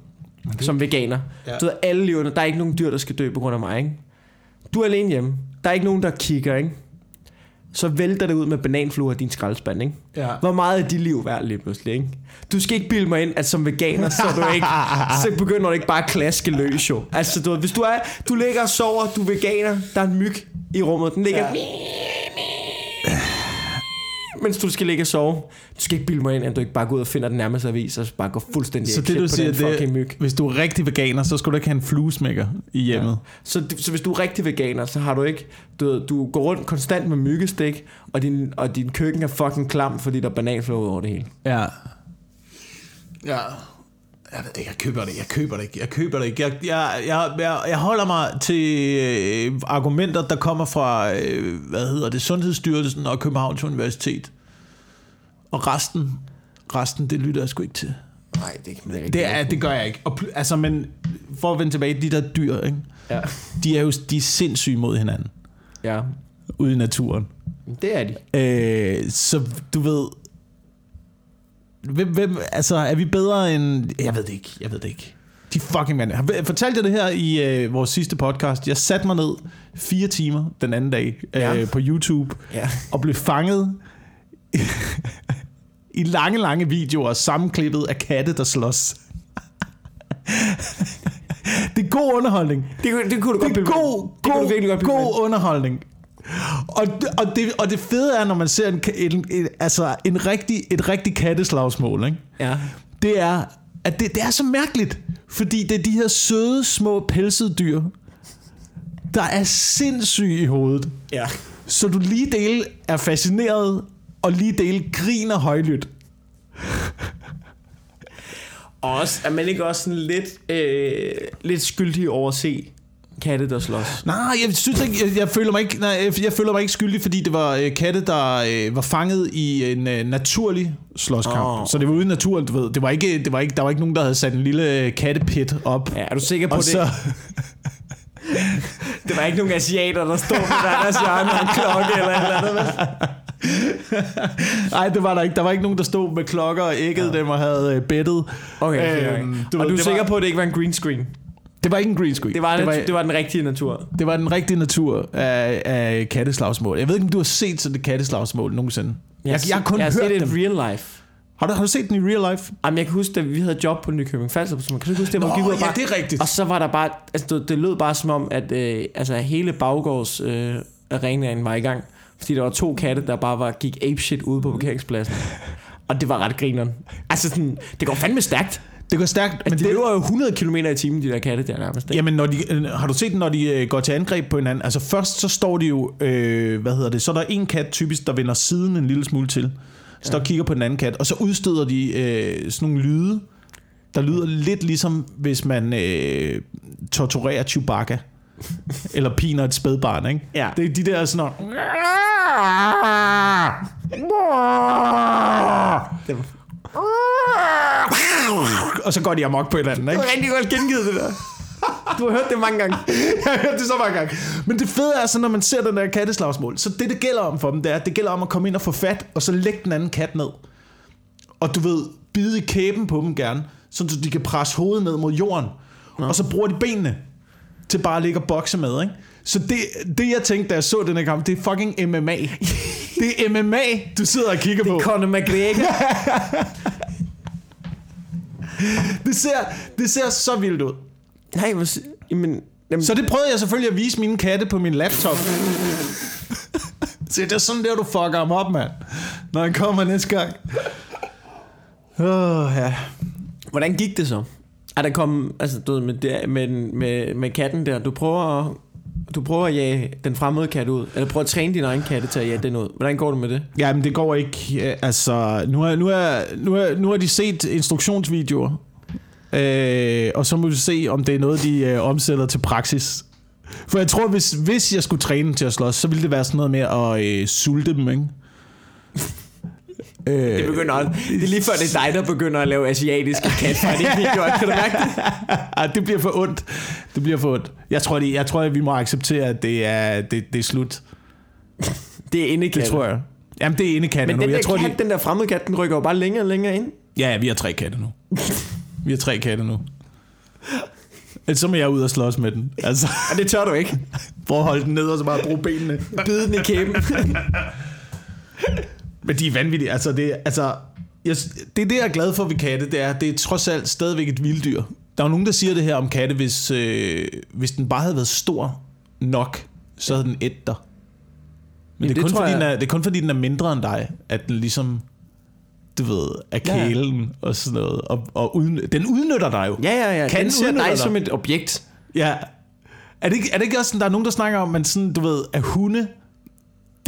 som veganer, Ja. du ved, alle levende, der er ikke nogen dyr, der skal dø på grund af mig, ikke? Du er alene hjemme, der er ikke nogen, der kigger, ikke? Så vælter det ud med bananfluer i din skraldespand, ikke? Ja. Hvor meget er dit liv værd lige pludselig, ikke? Du skal ikke bilde mig ind, at som veganer, så, du ikke, så begynder du ikke bare at klaske løs, jo. Altså, du, hvis du er, du ligger og sover, du er veganer, der er en myg i rummet, den ligger... Ja. Mens du skal ligge og sove. Du skal ikke bilde mig ind, at du ikke bare går ud og finder den nærmeste avis, og så bare går fuldstændig Så det du på siger, den fucking myg. det, hvis du er rigtig veganer, så skal du ikke have en fluesmækker i hjemmet. Så, så hvis du er rigtig veganer, så har du ikke... Du, ved, du går rundt konstant med myggestik, og din, og din køkken er fucking klam, fordi der er bananflår over det hele. Ja. Ja. Jeg ved ikke, jeg køber det, jeg køber det ikke, jeg køber det ikke. Jeg, jeg, jeg, jeg, jeg holder mig til øh, argumenter, der kommer fra, øh, hvad hedder det, Sundhedsstyrelsen og Københavns Universitet. Og resten, resten, det lytter jeg sgu ikke til. Nej, det er ikke Det, er, det gør jeg ikke. Og, altså, men for at vende tilbage, de der dyr, ikke? Ja. de er jo de er sindssyge mod hinanden ja, ude i naturen. det er de. Øh, så du ved... Hvem, hvem, altså, er vi bedre end... Jeg ved det ikke, jeg ved det ikke. De fucking. Har jeg fortalt jer det her i øh, vores sidste podcast. Jeg satte mig ned fire timer den anden dag øh, Ja. på YouTube Ja. og blev fanget i lange, lange videoer sammenklippet af katte, der slås. det er god underholdning. Det, det kunne du godt Det er god, ind. Det god, godt god underholdning. Og, og, det, og det fede er, når man ser en, en, en, altså en rigtig, et rigtig katteslagsmål, ikke? Ja. det er, at det, det er så mærkeligt, fordi det er de her søde, små pelsede dyr, der er sindssyge i hovedet. Ja. Så du lige dele er fascineret, og lige dele griner højlydt. Og også, er man ikke også sådan lidt, øh, lidt skyldig over at se katte, der slås? Nej, jeg synes ikke, jeg, jeg føler mig ikke, nej, jeg, jeg føler mig ikke skyldig, fordi det var øh, katte, der øh, var fanget i en øh, naturlig slåskamp. Oh. Så det var ude i naturen, du ved. Det var ikke, det var ikke, der var ikke nogen, der havde sat en lille øh, kattepit op. Ja, er du sikker på og det? så, Det var ikke nogen asiater, der stod på deres hjørne med en klokke eller eller andet. nej, det var der ikke. Der var ikke nogen, der stod med klokker og æggede ja. dem og havde øh, bettet. Okay, Øhm, du og du er sikker var- på, at det ikke var en green screen? Det var ikke en green screen. Det var, det, var, det var den rigtige natur. det var den rigtige natur af, af katteslagsmål. Jeg ved ikke, om du har set sådan et katteslagsmål nogensinde. Jeg, jeg, har kun jeg har hørt set det i real life. Har du, har du set den i real life? Jamen, jeg kan huske, at vi havde job på Nykøbing Falster, så man kan du huske det, hvor Nå, gik ud ja, bare, det er rigtigt. Og så var der bare, altså det, det lød bare som om, at øh, altså, hele baggårds øh, arenaen var i gang. Fordi der var to katte, der bare var, gik apeshit ude på parkeringspladsen. Og det var ret grineren. Altså sådan, det går fandme stærkt. Det går stærkt, Altså, men de det, løber jo 100 km i timen, de der katte der nærmest. Ikke? Jamen, når de, øh, har du set når de øh, går til angreb på hinanden? Altså først så står de jo, øh, hvad hedder det, så er der en kat typisk, der vender siden en lille smule til. Så der kigger på den anden kat, og så udstøder de øh, sådan nogle lyde, der lyder lidt ligesom, hvis man øh, torturerer Chewbacca. Eller piner et spædbarn, ikke? Ja. Det er de der sådan noget. Det Og så går de amok på hinanden, det ikke? var rigtig godt gengivet, det der. Du har hørt det mange gange. Jeg har hørt det så mange gange. Men det fede er så, når man ser den der katteslagsmål, så det, det gælder om for dem, det er, at det gælder om at komme ind og få fat, og så lægge den anden kat ned. Og du ved, bide i kæben på dem gerne, så de kan presse hovedet ned mod jorden. Og så bruger de benene til bare at ligge og bokse med, ikke? Så det, det jeg tænkte, da jeg så den her kamp, det er fucking MMA. Det er MMA, du sidder og kigger på. Conor McGregor. Det ser, det ser så vildt ud. Nej, si- jamen, Jamen- Så det prøvede jeg selvfølgelig at vise mine katte på min laptop. Se, det er sådan der, du fucker ham op, mand. Når han kommer næste gang. Åh, oh, ja. Hvordan gik det så? Er der kom, altså du ved, med, det, med, med, med katten der, du prøver, at, du prøver at jage den fremmede kat ud, eller prøver at træne din egen katte til at jage den ud. Hvordan går det med det? Jamen, det går ikke. Øh, altså, nu har, nu har, nu har, nu har de set instruktionsvideoer. Øh, og så må vi se, om det er noget, de øh, omsætter til praksis. For jeg tror, hvis, hvis jeg skulle træne dem til at slås, så ville det være sådan noget med at øh, sulte dem, ikke? Det begynder også, det er lige før det er dig, der begynder at lave asiatiske katfighting-videoer. Kan du mærke det? Ej, det bliver for ondt. Det bliver for ondt. Jeg tror, det, jeg tror at vi må acceptere, at det er, det, det er slut. Det er indekatte. Det tror jeg. Jamen, det er ene katte Men nu. den Jeg der tror, kat, de... den der fremmede kat, den rykker jo bare længere og længere ind. Ja, ja, vi har tre katte nu. Vi har tre katte nu. Så må jeg ud og slås med den. Altså, Og det tør du ikke. prøv at holde den ned og så bare bruge benene. Bide den i kæben. Men de er vanvittige. Altså, det, er- altså, jeg, det er det, jeg er glad for ved katte, det er, det er trods alt stadigvæk et vilddyr. Der er jo nogen, der siger det her om katte, hvis, øh, hvis den bare havde været stor nok, så havde den et dig. Men Jamen, det, er det kun, tror fordi jeg- den er, det er kun fordi, den er mindre end dig, at den ligesom, du ved, er Ja, ja. kælen og sådan noget. Og, og udny- den udnytter dig jo. Ja, ja, ja. Katten Den ser dig dig. som et objekt. Ja. Er det, ikke, er det ikke også sådan, der er nogen, der snakker om, at sådan, du ved, at hunde,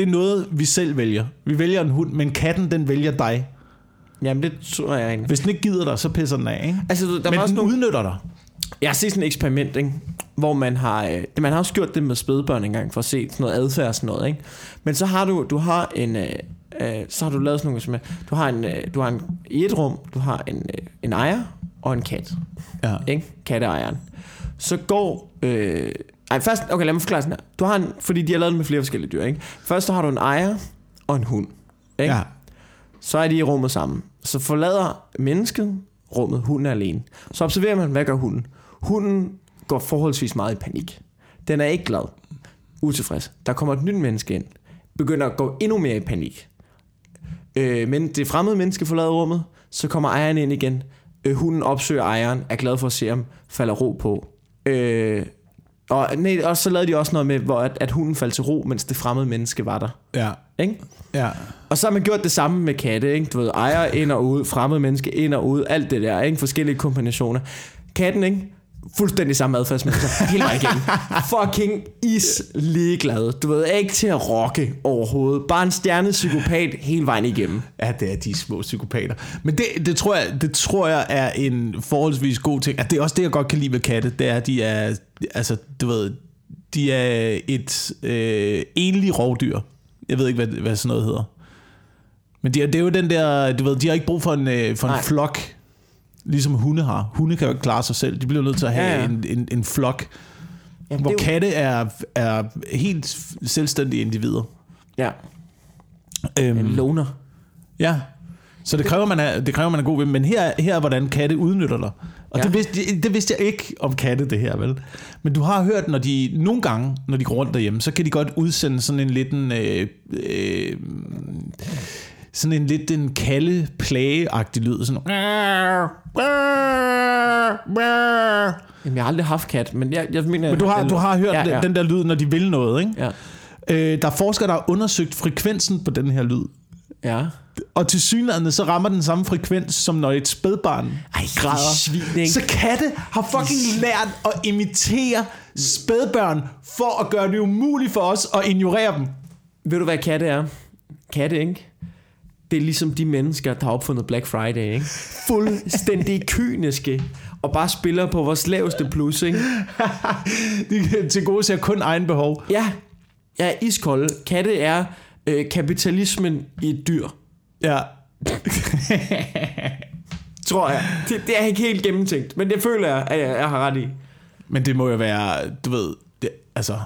det er noget, vi selv vælger. Vi vælger en hund, men katten, den vælger dig. Jamen, det tror jeg egentlig. Hvis den ikke gider dig, så pisser den af, ikke? Altså, der Men var også den nogle... udnytter dig. Jeg har set sådan et eksperiment, ikke? hvor man har, øh, man har også gjort det med spædbørn engang, for at se sådan noget adfærd og sådan noget. Ikke? Men så har du, du har en, øh, øh, så har du lavet sådan nogle, som du har en, øh, du har en, i et rum, du har en, øh, en ejer og en kat. Ja. Ikke? Katteejeren. Så går, øh, ej, først, okay, lad mig forklare sådan her. Du har en, fordi de har lavet det med flere forskellige dyr, ikke? Først så har du en ejer og en hund. Ikke? ja. Så er de i rummet sammen. Så forlader mennesket rummet, hunden er alene. Så observerer man, hvad gør hunden? Hunden går forholdsvis meget i panik. Den er ikke glad. Utilfreds. Der kommer et nyt menneske ind. Begynder at gå endnu mere i panik. Øh, men det fremmede menneske forlader rummet. Så kommer ejeren ind igen. Øh, hunden opsøger ejeren. Er glad for at se ham. Falder ro på. Øh, og, nej, og så lavede de også noget med, hvor at, at hunden faldt til ro, mens det fremmede menneske var der. Ja. Ikke? Ja. Og så har man gjort det samme med katte, ikke? Du ved, ejer ind og ud, fremmede menneske ind og ud, alt det der, ikke? Forskellige kombinationer. Katten, ikke? Fuldstændig samme adfærdsmønster hele vejen igennem. Fucking is ligeglad. Du ved, ikke til at rocke overhovedet. Bare en stjernet psykopat hele vejen igennem. Ja, det er de små psykopater. Men det, det, tror jeg, det tror jeg er en forholdsvis god ting. At det er også det, jeg godt kan lide ved katte. Det er, at de er, altså, du ved, de er et øh, enlig rovdyr. Jeg ved ikke, hvad, hvad sådan noget hedder. Men det er, det er jo den der, du ved, de har ikke brug for en, øh, for en Nej. flok, ligesom hunde har. Hunde kan jo ikke klare sig selv. De bliver nødt til at have Ja, ja. En, en, en flok. Jamen, Hvor det er jo- katte er, er helt selvstændige individer. Ja, Øhm, en loner. Ja. Så det kræver, man er, det kræver, man er god ved. Men her, her er, hvordan katte udnytter dig. Og Ja. ja. det, vidste, det vidste jeg ikke om katte, det her, vel? Men du har hørt, når de nogle gange, når de går rundt derhjemme, så kan de godt udsende sådan en lidt en... Øh, øh, sådan en lidt en kalde plageagtig lyd. Sådan, Jamen, jeg har aldrig haft kat, men jeg, jeg mener... men du har, du har hørt ja, ja, den der lyd, når de vil noget, ikke? Ja, Øh, der er forskere, der har undersøgt frekvensen på den her lyd. ja. Og til synligheden så rammer den samme frekvens, som når et spædbarn Ej, græder. svin? Så katte har fucking lært at imitere spædbørn for at gøre det umuligt for os at ignorere dem. Ved du, hvad katte er? Katte, ikke? Det er ligesom de mennesker, der har opfundet Black Friday, ikke? Fuldstændig kyniske. Og bare spiller på vores laveste plus, ikke? De til gode ser kun egen behov. Ja, jeg er iskold. Katte er øh, kapitalismen i et dyr, Ja. tror jeg. Det, det er ikke helt gennemtænkt, men det føler jeg, at jeg, jeg har ret i. Men det må jo være, du ved, det, altså...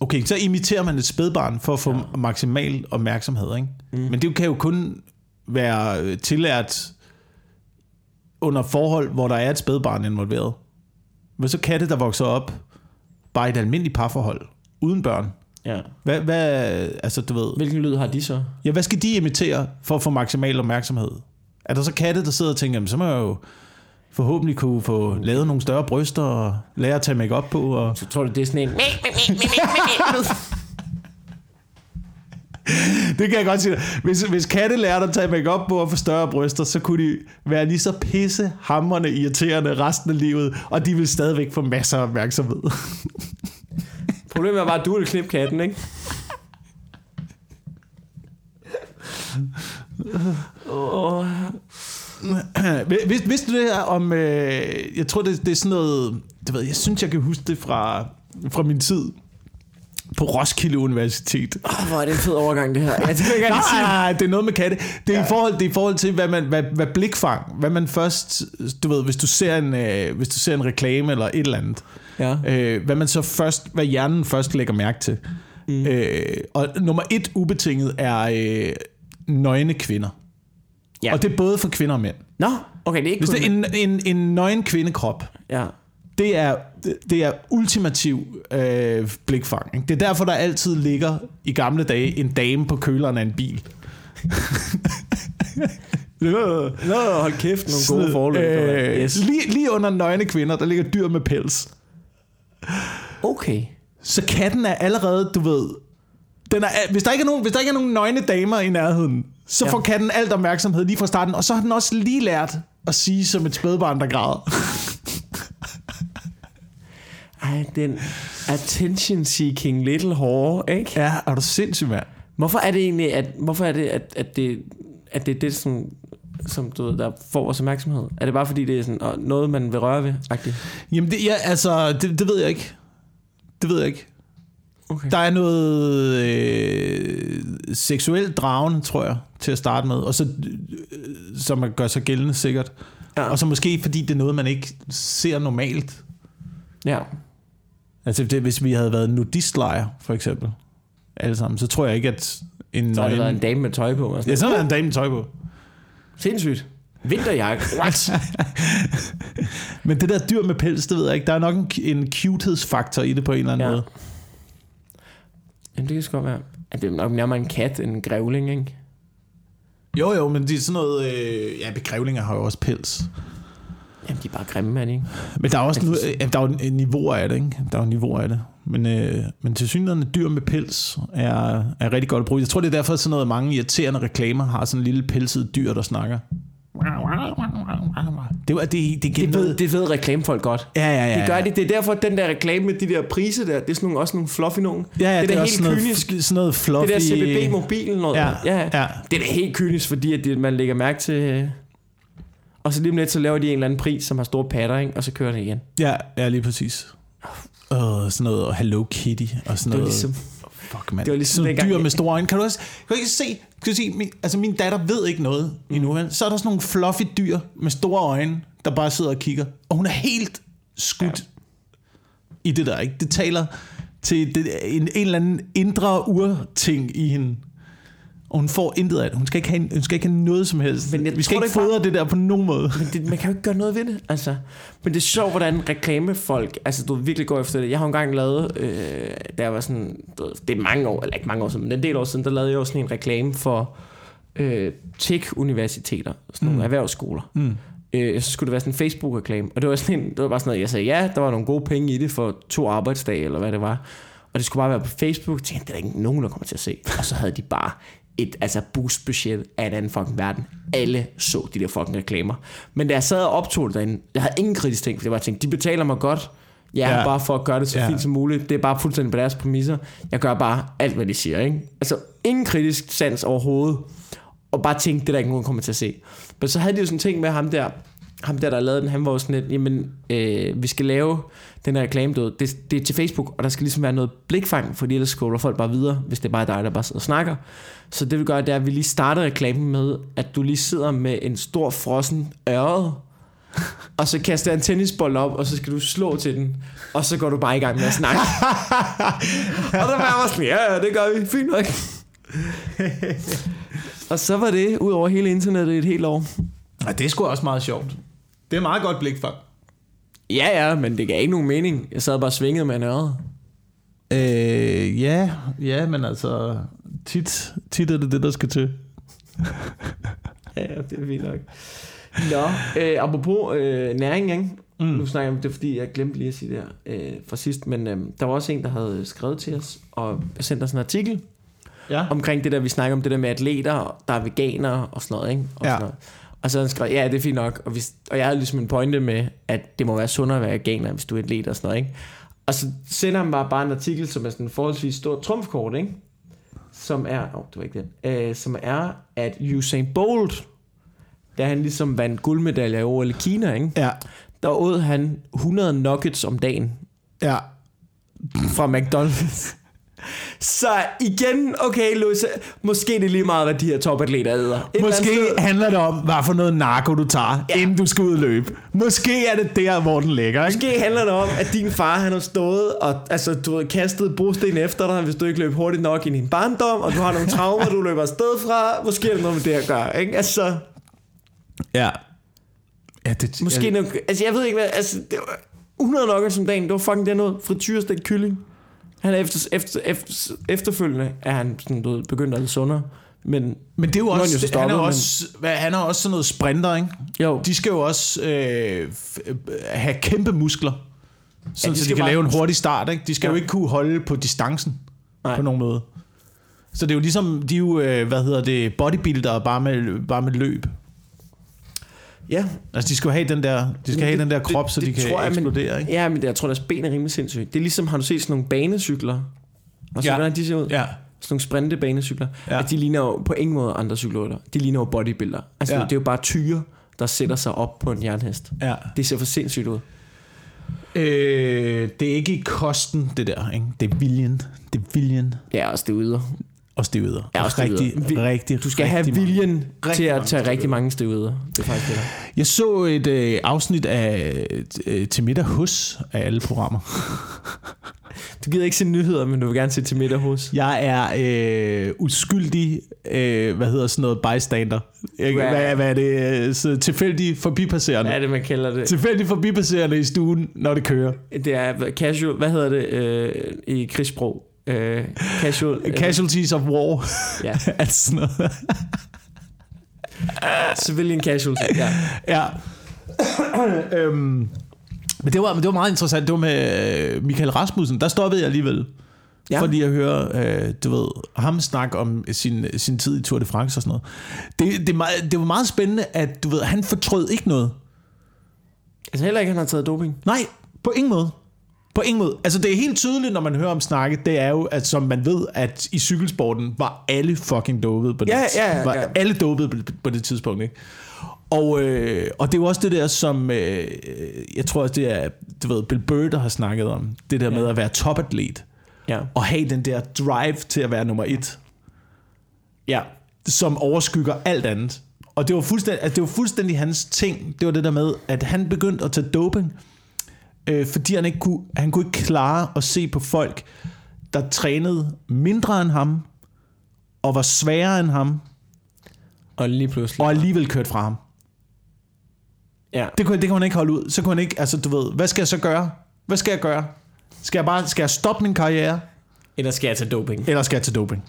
Okay, så imiterer man et spædbarn for at få ja. maksimal opmærksomhed, ikke? Mm. Men det kan jo kun være øh, tillært under forhold, hvor der er et spædbarn involveret. Men så katte, der vokser op bare i et almindeligt parforhold, uden børn. Ja. Hvad, hvad, altså du ved, Hvilken lyd har de så? ja, hvad skal de imitere for at få maksimal opmærksomhed? Er der så katte, der sidder og tænker, så må jeg jo forhåbentlig kunne få lavet nogle større bryster og lære at tage makeup på. Og... Så tror du, det er sådan en... Det kan jeg godt sige. Hvis, hvis katte lærte at tage makeup på og få større bryster, så kunne de være lige så pisse hamrende irriterende resten af livet, og de vil stadigvæk få masser af opmærksomhed. Problemet er bare, at du vil knippe katten, ikke? Oh. Vid, vidste du det her om, øh, jeg tror det, det er sådan noget, det ved, jeg, synes jeg kan huske det fra, fra min tid på Roskilde Universitet. Oh, hvor er det en fed overgang, det her. Ja, det jeg gerne sige. Nej, det er noget med katte. Det er, i forhold, det er i forhold til, hvad, man, hvad, hvad blikfang, hvad man først, du ved, hvis du ser en, øh, hvis du ser en reklame eller et eller andet, Ja. øh, hvad man så først, hvad hjernen først lægger mærke til. Mm. Øh, og nummer et ubetinget er øh, nøgne kvinder. Ja. Og det er både for kvinder og mænd. Nå, okay, det er ikke Hvis kun... det er en, en, en nøgen kvindekrop, Ja. det er, det er ultimativ øh, blikfang. Ikke? Det er derfor, der altid ligger i gamle dage en dame på køleren af en bil. Nå, hold kæft, nogle gode forløb. øh, yes. lige, lige under nøgne kvinder, der ligger dyr med pels. Okay. Så katten er allerede, du ved... Den er, hvis, der ikke er nogen, hvis der ikke er nogen nøgne damer i nærheden, så Ja. får katten alt opmærksomhed lige fra starten. Og så har den også lige lært at sige som et spædbarn, der græder. Ej, den attention-seeking little whore, ikke? Ja, er du sindssyg, mand? Hvorfor er det egentlig, at, hvorfor er det, at, at det, at det er det, som, som du ved, der får vores opmærksomhed? Er det bare fordi, det er sådan, noget, man vil røre ved? -agtigt? Jamen, det, ja, altså, det, det ved jeg ikke. Det ved jeg ikke. Okay. Der er noget øh, seksuelt dragen, tror jeg, til at starte med. Og så, øh, som man gør sig gældende sikkert. Ja. Og så måske, fordi det er noget, man ikke ser normalt. Ja. Altså, det, hvis vi havde været nudistlejr, for eksempel, alle sammen, så tror jeg ikke, at en Så har det været en dame med tøj på. Og sådan. Ja, så der en dame med tøj på. Sindssygt. Vinterjakke. What? Men det der dyr med pels, det ved jeg ikke. Der er nok en, en cuthedsfaktor i det på en eller anden Ja. måde. Jamen, det kan sgu godt være. At det er nok nærmere en kat end en grævling, ikke? Jo, jo, men det er sådan noget... Øh, ja, begrævlinger har jo også pels. Jamen, de er bare grimme, mand, ikke? Men der er også nu, øh, der er jo niveauer af det, ikke? Der er jo niveauer af det. Men, øh, men til synligheden dyr med pels er, er rigtig godt at bruge. Jeg tror, det er derfor, at sådan noget mange irriterende reklamer har sådan en lille pelset dyr, der snakker. Det, var, det, det, det, Det ved, det ved reklamefolk godt. Ja, ja, ja. Det gør ja. de. Det er derfor, at den der reklame med de der priser der, det er sådan nogle, også nogle fluffy nogen. Ja, ja, det, det, er er helt sådan noget, kynisk. sådan noget fluffy... Det der CBB-mobilen noget. Ja, ja. ja. Det er da helt kynisk, fordi at det, man lægger mærke til... øh, Og så lige om lidt, så laver de en eller anden pris, som har store patter, ikke? og så kører det igen. Ja, ja, lige præcis. Og sådan noget Hello Kitty og sådan Det var noget. ligesom... Fuck, man. det var ligesom sådan dengang- dyr med store øjne. Kan du også kan du ikke se, kan du se min, altså min datter ved ikke noget mm. endnu. Så er der sådan nogle fluffy dyr med store øjne, der bare sidder og kigger. Og hun er helt skudt ja. i det der. Ikke? Det taler til det, en, en eller anden indre urting i hende. Og hun får intet af det. Hun skal ikke have, hun skal ikke have noget som helst. Men jeg Vi skal ikke fodre det der på nogen måde. Men det, man kan jo ikke gøre noget ved det, altså. Men det er sjovt, hvordan reklamefolk, altså du virkelig går efter det. Jeg har engang lavet, øh, da jeg var sådan, det er mange år, eller ikke mange år siden, men en del år siden, der lavede jeg jo sådan en reklame for øh, tech-universiteter, sådan nogle Mm. erhvervsskoler. Mm. Øh, så skulle det være sådan en Facebook-reklame, og det var, sådan en, det var bare sådan noget, jeg sagde, ja, der var nogle gode penge i det for to arbejdsdage, eller hvad det var. Og det skulle bare være på Facebook. Jeg tænkte, det er der ikke nogen, der kommer til at se. Og så havde de bare et altså boost-budget af en anden fucking verden. Alle så de der fucking reklamer. Men da jeg sad og optog det derinde, jeg havde ingen kritisk ting, for jeg bare tænkte, de betaler mig godt. Jeg er Ja. bare for at gøre det så Ja. fint som muligt. Det er bare fuldstændig på deres præmisser. Jeg gør bare alt, hvad de siger. Ikke? Altså ingen kritisk sans overhovedet. Og bare tænkte, det er der ikke nogen, kommer til at se. Men så havde de jo sådan en ting med ham der, ham der, der lavede den, han var sådan lidt, jamen, øh, vi skal lave den her reklame, du det, det er til Facebook, og der skal ligesom være noget blikfang, fordi ellers scroller folk bare videre, hvis det er bare dig, der bare sidder og snakker. Så det vi gør, det er, at vi lige starter reklamen med, at du lige sidder med en stor frossen ørred, og så kaster en tennisbold op, og så skal du slå til den, og så går du bare i gang med at snakke. og der var jeg sådan, ja, ja, det gør vi, fint nok. og så var det ud over hele internettet et helt år. Ja, det er sgu også meget sjovt. Det er meget godt blik for. Ja, ja, men det gav ikke nogen mening. Jeg sad bare og svingede med en øre. Øh, ja, ja, men altså, tit, tit er det det, der skal til. Ja, ja, det er fint nok. Nå, øh, apropos øh, næring, ikke? Mm. Nu snakker jeg om det, fordi jeg glemte lige at sige det her øh, fra sidst, men øh, der var også en, der havde skrevet til os og sendt os en artikel Ja. omkring det der, vi snakker om det der med atleter, der er veganere og sådan noget, ikke? Og, Ja. sådan noget. Og så havde han skrevet, ja, det er fint nok, og, hvis, og jeg havde ligesom en pointe med, at det må være sundere at være veganer, hvis du er atlet og sådan noget, ikke? Og så sender han bare, bare en artikel, som er sådan en forholdsvis stor trumfkort, ikke? Som er, åh, oh, det var ikke den, øh, som er, at Usain Bolt, da han ligesom vandt guldmedaljer i OL i Kina, ikke? Ja. der åd han 100 nuggets om dagen Ja. fra McDonald's. Så igen, okay Louis, måske det er lige meget, hvad de her topatleter æder. Et Måske handler det om, hvad for noget narko du tager, ja. inden du skal ud og løbe. Måske er det der, hvor den ligger, ikke? Måske handler det om, at din far han har stået og altså, du har kastet brosten efter dig, hvis du ikke løb hurtigt nok i din barndom, og du har nogle traumer, du løber afsted fra. Måske er det noget med det at gøre, ikke? Altså, Ja. Ja, det, måske ja. noget, altså jeg ved ikke hvad, altså, det var 100 nuggets om dagen, det var fucking det noget. Frityrestegt kylling. Han er efter, efter, efter, efterfølgende er han sådan, du ved, begyndt at lidt sundere. Men Men det er jo er han også, jo det, han, er stoppet, jo men- også hvad, han er også sådan noget sprinter, ikke? jo, De skal jo også øh, øh, have kæmpe muskler, sådan de så de kan bare- lave en hurtig start, ikke? De skal ja. Ja. jo ikke kunne holde på distancen Nej. på nogen måde. Så det er jo ligesom, de er jo, øh, hvad hedder det, bodybuildere bare med, bare med løb. Ja, Altså, de skal have den der, de skal Men have det- den der det- krop, så det de kan tror jeg, men- ikke? Ja, men det, jeg tror, deres ben er rimelig sindssygt. Det er ligesom, har du set sådan nogle banecykler? Og så Ja. hvordan de ser ud? Ja. Sådan nogle sprinte banecykler. Ja. At de ligner jo på ingen måde andre cykelrytter. De ligner jo bodybuilder. Altså, ja. det er jo bare tyre, der sætter sig op på en jernhest. ja. Det ser for sindssygt ud. Øh, det er ikke i kosten, det der, ikke? Det er viljen. Det er viljen. Ja, også det yder. Og stivider. Ja, og stivider. rigtig, Vi- rigtig, Du skal rigtig have mange. viljen Rigtig til at mange tage rigtig mange stivider. Det er faktisk det der. Jeg så et øh, afsnit af øh, Til middag hos af alle programmer. Du gider ikke se nyheder, men du vil gerne se til middag hos. Jeg er øh, uskyldig, øh, hvad hedder sådan noget, bystander. Jeg, Hvad- hvad, hvad er det? øh, Så tilfældig forbipasserende. Hvad er det, man kalder det? Tilfældig forbipasserende i stuen, når det kører. Det er casual, hvad hedder det øh, i krigssprog? Øh, casual, øh, Casualties of war. ja, altså sådan noget. civilian casualty. Ja. Ja. øhm, men det var, men det var meget interessant. Det var med øh, Michael Rasmussen. Der stoppede jeg alligevel. Ja. Fordi jeg hører, øh, du ved, ham snakke om sin, sin tid i Tour de France og sådan noget. Det, det, meget, det var meget spændende, at du ved, han fortrød ikke noget. Altså heller ikke, han har taget doping. Nej, på ingen måde. På ingen måde. Altså det er helt tydeligt, når man hører om snakke, det er jo, at som man ved, at i cykelsporten var alle fucking dopet på det. Ja, ja, ja, var ja. Alle dopet på, på det tidspunkt, ikke? Og, øh, og det er jo også det der, som øh, jeg tror også, det er, du ved, Bill Burr, der har snakket om. Det der Ja. med at være topatlet. Ja. Og have den der drive til at være nummer et. Ja. som overskygger alt andet. Og det var, fuldstændig, altså det var fuldstændig hans ting. Det var det der med, at han begyndte at tage doping, øh, fordi han ikke kunne, han kunne ikke klare at se på folk, der trænede mindre end ham, og var sværere end ham, Og lige pludselig. og alligevel kørt fra ham. ja. Det kunne, det kunne han ikke holde ud. Så kunne han ikke, altså du ved, hvad skal jeg så gøre? Hvad skal jeg gøre? Skal jeg bare skal jeg stoppe min karriere, Eller skal jeg tage doping? eller skal jeg tage doping?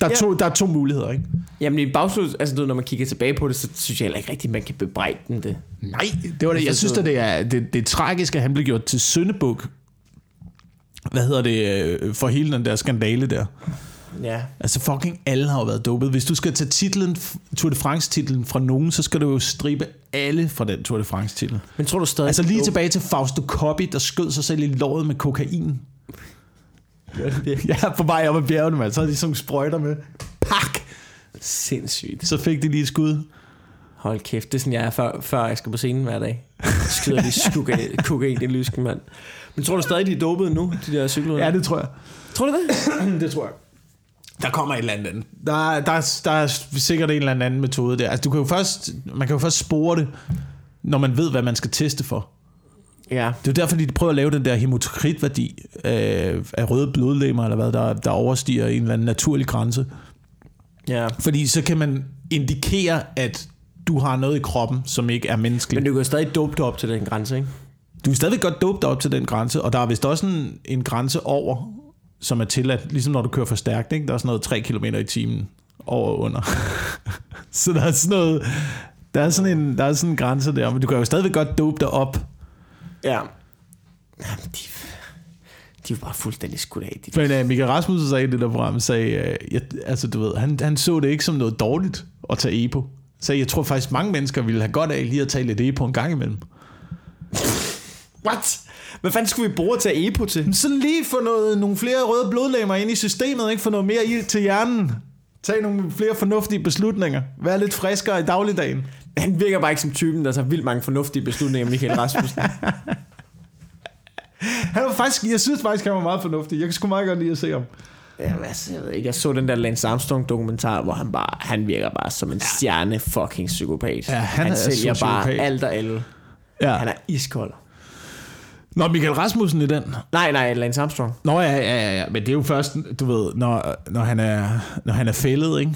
Der er, Ja. to, der er to muligheder, ikke? Jamen i bagslut, altså du, når man kigger tilbage på det, så synes jeg heller ikke rigtigt, man kan bebrejde den det. Nej, det var det. Jeg synes, at det er, det, det er tragisk, at han blev gjort til syndebuk. Hvad hedder det? øh, For hele den der skandale der. Ja. Altså fucking alle har jo været dopet. Hvis du skal tage titlen, Tour de France titlen fra nogen, så skal du jo stribe alle fra den Tour de France titel. Men tror du stadig... Altså lige tilbage til Fausto Coppi, der skød sig selv i låret med kokain. Ja, på vej op ad bjergene, man. Så havde de sådan sprøjter med. Pak! Sindssygt. Så fik de lige et skud. Hold kæft, det er sådan, jeg er, før, før jeg skal på scenen hver dag. Skyder de kokain i lysken, mand. Men tror du stadig, de er dopet nu, de der cykelrytter? Ja, det tror jeg. Tror du det? det tror jeg. Der kommer et eller andet. Der, der, er- der er sikkert en eller anden metode der. Altså, du kan jo først, man kan jo først spore det, når man ved, hvad man skal teste for. Ja. Det er jo derfor, de prøver at lave den der hematokritværdi øh, af røde blodlemmer, eller hvad, der, der overstiger en eller anden naturlig grænse. Ja. Fordi så kan man indikere, at du har noget i kroppen, som ikke er menneskeligt. Men du kan stadig dope dig op til den grænse, ikke? Du er stadigvæk godt dope dig op til den grænse, og der er vist også en, en grænse over, som er tilladt, ligesom når du kører for stærkt, ikke? der er sådan noget 3 km i timen over og under. så der er sådan noget, Der er sådan en, der er sådan en grænse der, men du kan jo stadigvæk godt dope dig op. Ja. Jamen, de, de er jo bare fuldstændig skudt af. De Men uh, Michael Rasmussen sagde i det der program, sagde, uh, jeg, altså du ved, han, han så det ikke som noget dårligt at tage EPO. Så jeg tror faktisk, mange mennesker ville have godt af lige at tage lidt EPO en gang imellem. What? Hvad fanden skulle vi bruge til at EPO til? Men sådan lige få noget, nogle flere røde blodlemmer ind i systemet, ikke? Få noget mere ild til hjernen. Tag nogle flere fornuftige beslutninger. Vær lidt friskere i dagligdagen. Han virker bare ikke som typen, der tager vildt mange fornuftige beslutninger, Michael Rasmussen. Han var faktisk, jeg synes faktisk, han var meget fornuftig. Jeg kan sgu meget godt lide at se ham. Ja, hvad, jeg ved ikke. Jeg så den der Lance Armstrong dokumentar, hvor han bare, han virker bare som en stjerne fucking psykopat. Ja, han han er sælger bare alt og alle. Ja. Han er iskold. Nå, Michael Rasmussen i den. Nej, nej, Lance Armstrong. Nå ja, ja, ja, ja, men det er jo først, du ved, når, når, han, er, når han er fældet, ikke?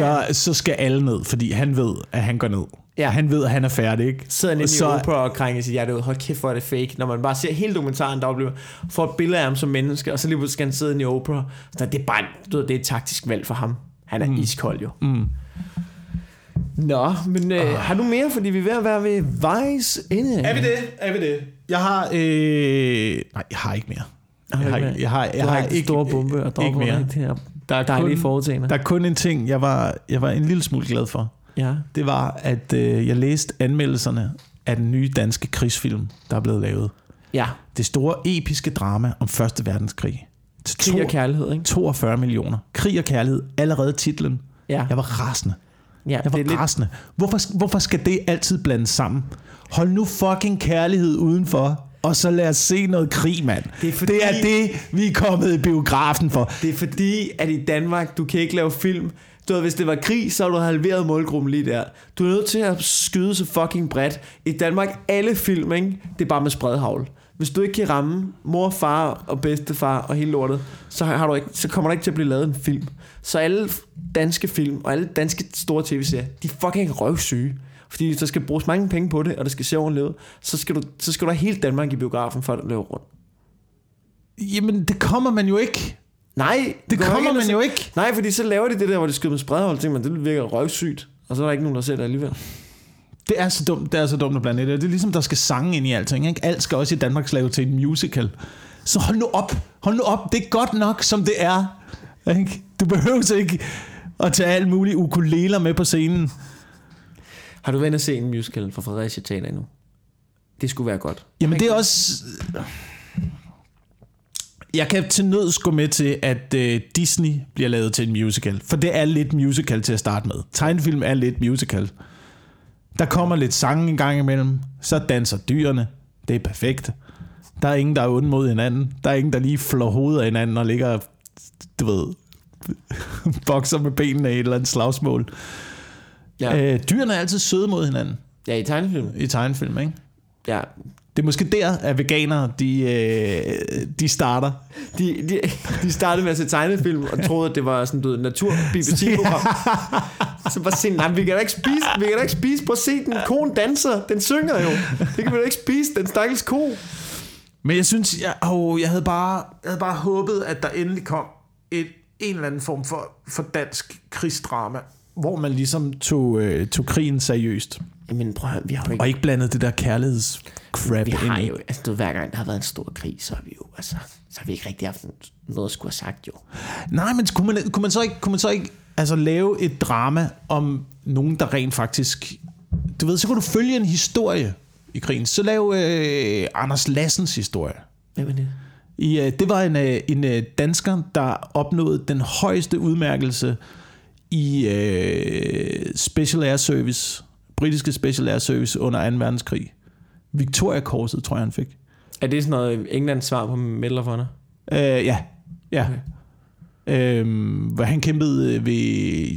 Ja, så, så skal alle ned, fordi han ved, at han går ned. Ja. Han ved, at han er færdig, ikke? sidder inde så, i Oprah og krænger sit hjerte ud. Hold kæft, hvor er det fake. Når man bare ser hele dokumentaren, der bliver får et billede af ham som menneske, og så lige pludselig skal han sidde i Oprah. Så det er bare du ved, det er et taktisk valg for ham. Han er mm. iskold jo. Mm. Nå, men øh, har du mere? Fordi vi er ved at være ved vejs ende. Er vi det? Er vi det? Jeg har... Øh... Nej, jeg har ikke mere. Har Jeg har, ikke ikke, mere? jeg har, jeg har har ikke ikke, store bombe og ikke mere. Det her Der er, dejlige kun, foretagende. der er kun en ting, jeg var, jeg var en lille smule glad for. Ja. Det var, at øh, jeg læste anmeldelserne af den nye danske krigsfilm, der er blevet lavet. ja, Det store episke drama om Første Verdenskrig. Til krig og to- kærlighed, ikke? 42 millioner. Krig og kærlighed. Allerede titlen. Ja, Jeg var rasende. ja Jeg det var er lidt, rasende. Hvorfor, hvorfor skal det altid blandes sammen? Hold nu fucking kærlighed udenfor, og så lad os se noget krig, mand. Det er fordi- det er det, vi er kommet i biografen for. det er fordi, at i Danmark, du kan ikke lave film. Du ved, hvis det var krig, så har du halveret målgruppen lige der. Du er nødt til at skyde så fucking bredt. I Danmark, alle film, ikke? det er bare med spredhavl. Hvis du ikke kan ramme mor, far og bedstefar og hele lortet, så, har du ikke, så kommer der ikke til at blive lavet en film. Så alle danske film og alle danske store tv-serier, de er fucking røvsyge. Fordi der skal bruges mange penge på det, og det skal se ordentligt ud. Så skal du, så skal du have hele Danmark i biografen, for at løbe rundt. Jamen, det kommer man jo ikke. Nej, Det går kommer og man jo ikke. Nej, fordi så laver de det der, hvor de skyder med spredhold, tænker man, det virker røvsygt. Og så er der ikke nogen, der ser det alligevel. Det er så dumt, det er så dumt at blande det. Det er ligesom, der skal sange ind i alting. Ikke? Alt skal også i Danmark lave til en musical. Så hold nu op. Hold nu op. Det er godt nok, som det er. Ikke? Du behøver ikke at tage alt muligt ukuleler med på scenen. Har du været at se en musical fra Fredericia Teater endnu? Det skulle være godt. Jamen det er også... Jeg kan til nøds gå med til, at øh, Disney bliver lavet til en musical. For det er lidt musical til at starte med. Tegnefilm er lidt musical. Der kommer lidt sange en gang imellem. Så danser dyrene. Det er perfekt. Der er ingen, der er ond mod hinanden. Der er ingen, der lige flår hovedet af hinanden og ligger, du ved, bokser med benene i et eller andet slagsmål. Ja, Ja. Øh, dyrene er altid søde mod hinanden ja i tegnefilm. i tegnefilm, ikke? Ja. Det er måske der, at veganere, de, øh, de starter. De, de, de startede med at se tegnefilm og troede, at det var sådan et naturbibliotekprogram. Så bare se, nej, vi kan da ikke spise, vi kan da ikke spise. Prøv at se, den konen danser, den synger jo. Det kan vi da ikke spise, den stakkels ko. Men jeg synes, jeg, oh, jeg, havde bare, jeg havde bare håbet, at der endelig kom et, en eller anden form for, for dansk krigsdrama, hvor man ligesom tog, øh, tog krigen seriøst, Jamen prøv vi har jo ikke... og ikke blandede det der kærlighedscrap Vi har ind jo, altså du, hver gang der har været en stor krig, så har vi jo, altså, så har vi ikke rigtig haft noget at skulle have sagt jo. Nej, men kunne man, kunne man så ikke, kunne man så ikke altså, lave et drama om nogen, der rent faktisk... Du ved, så kunne du følge en historie i krigen. Så lav øh, Anders Lassens historie. Hvem er det? I, øh, det var en, øh, en øh, dansker, der opnåede den højeste udmærkelse i øh, Special Air Service, britiske Special Air Service under 2. verdenskrig. Victoria-korset, tror jeg, han fik. Er det sådan noget Englands svar på Medal of Honor? Øh, ja, ja. Okay. Øhm, hvor han kæmpede øh, ved,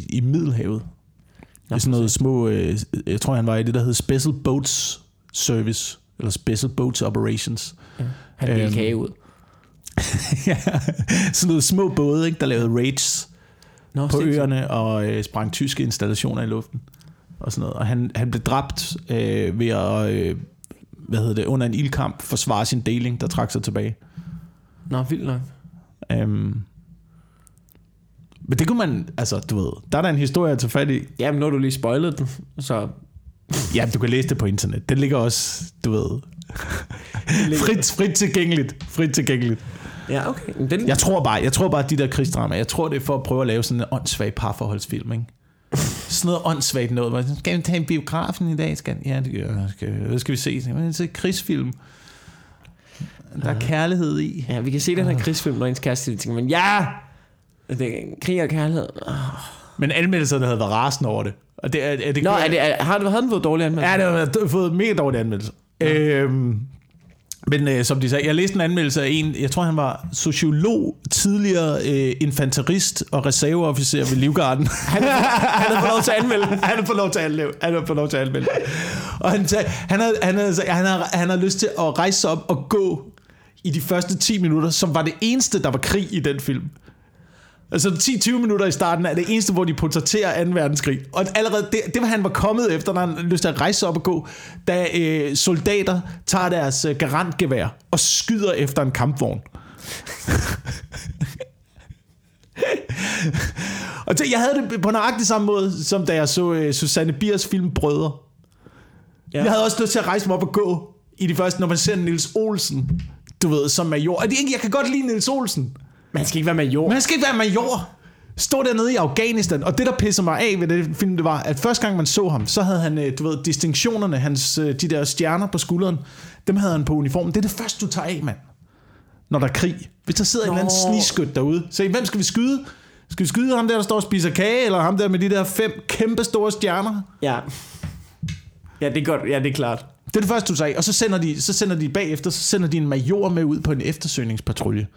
i Middelhavet. Nå, Nå, sådan noget små, øh, jeg tror han var i det, der hed Special Boats Service, eller Special Boats Operations. Ja. Han delte Øhm, kage ud. ja, sådan noget små både, ikke, der lavede raids Nå, på sindssygt. øerne og øh, sprang tyske installationer i luften. Og sådan noget. Og han, han blev dræbt øh, ved at, øh, hvad hedder det, under en ildkamp forsvare sin deling, der trak sig tilbage. Nå, vildt nok. Øhm, Men det kunne man, altså du ved, der er der en historie at tage fat i. Jamen, nu har du lige spoilet den, så... Ja, du kan læse det på internet. Den ligger også, du ved, frit, frit tilgængeligt. Frit tilgængeligt. Ja, okay. Men Den, Jeg tror bare, jeg tror bare, at de der krigsdrama, jeg tror, det er for at prøve at lave sådan en åndssvag parforholdsfilm, ikke? Sådan noget åndssvagt noget. Skal vi tage en biografen i dag? Skal? Ja, det gør. Skal, hvad skal vi se? Skal vi se krigsfilm? Der er kærlighed i. Ja, vi kan se den her krigsfilm, når ens kæreste tænker man, ja! Det er krig og kærlighed. Men anmeldelserne havde været rasende over det. Og det, er, er det Nå, er det, er, har du havde den fået dårlig anmeldelse? Ja, det har fået mega dårlige anmeldelser. Øhm, men øh, som de sagde, jeg læste en anmeldelse af en, jeg tror han var sociolog, tidligere øh, infanterist og reserveofficer ved Livgarden. Han, han havde fået lov til at anmelde han har fået lov til at anmelde. Han har fået lov til at anmelde. Og han, sagde, han, havde, han, havde, han, havde, han havde lyst til at rejse sig op og gå i de første 10 minutter, som var det eneste, der var krig i den film. Altså 10-20 minutter i starten er det eneste, hvor de portrætterer 2. verdenskrig. Og allerede det, det var han var kommet efter, når han lyst til at rejse sig op og gå, da øh, soldater tager deres øh, garantgevær og skyder efter en kampvogn. og jeg havde det på nøjagtig samme måde, som da jeg så øh, Susanne Biers film Brødre. Ja. Jeg havde også lyst til at rejse mig op og gå i de første, når man ser Nils Olsen, du ved, som major. Og det, er ikke- jeg kan godt lide Nils Olsen. Man skal ikke være major. Men han skal ikke være major. Stå dernede i Afghanistan, og det der pisser mig af ved det film, det var, at første gang man så ham, så havde han, øh, du ved, distinktionerne, hans, øh, de der stjerner på skulderen, dem havde han på uniformen. Det er det første, du tager af, mand. Når der er krig. Hvis der sidder Nå. en eller anden Nå. snigskyt derude, så hvem skal vi skyde? Skal vi skyde ham der, der står og spiser kage, eller ham der med de der fem kæmpe store stjerner? Ja. Ja, det er godt. Ja, det er klart. Det er det første, du af. Og så sender de, så sender de bagefter, så sender de en major med ud på en eftersøgningspatrulje.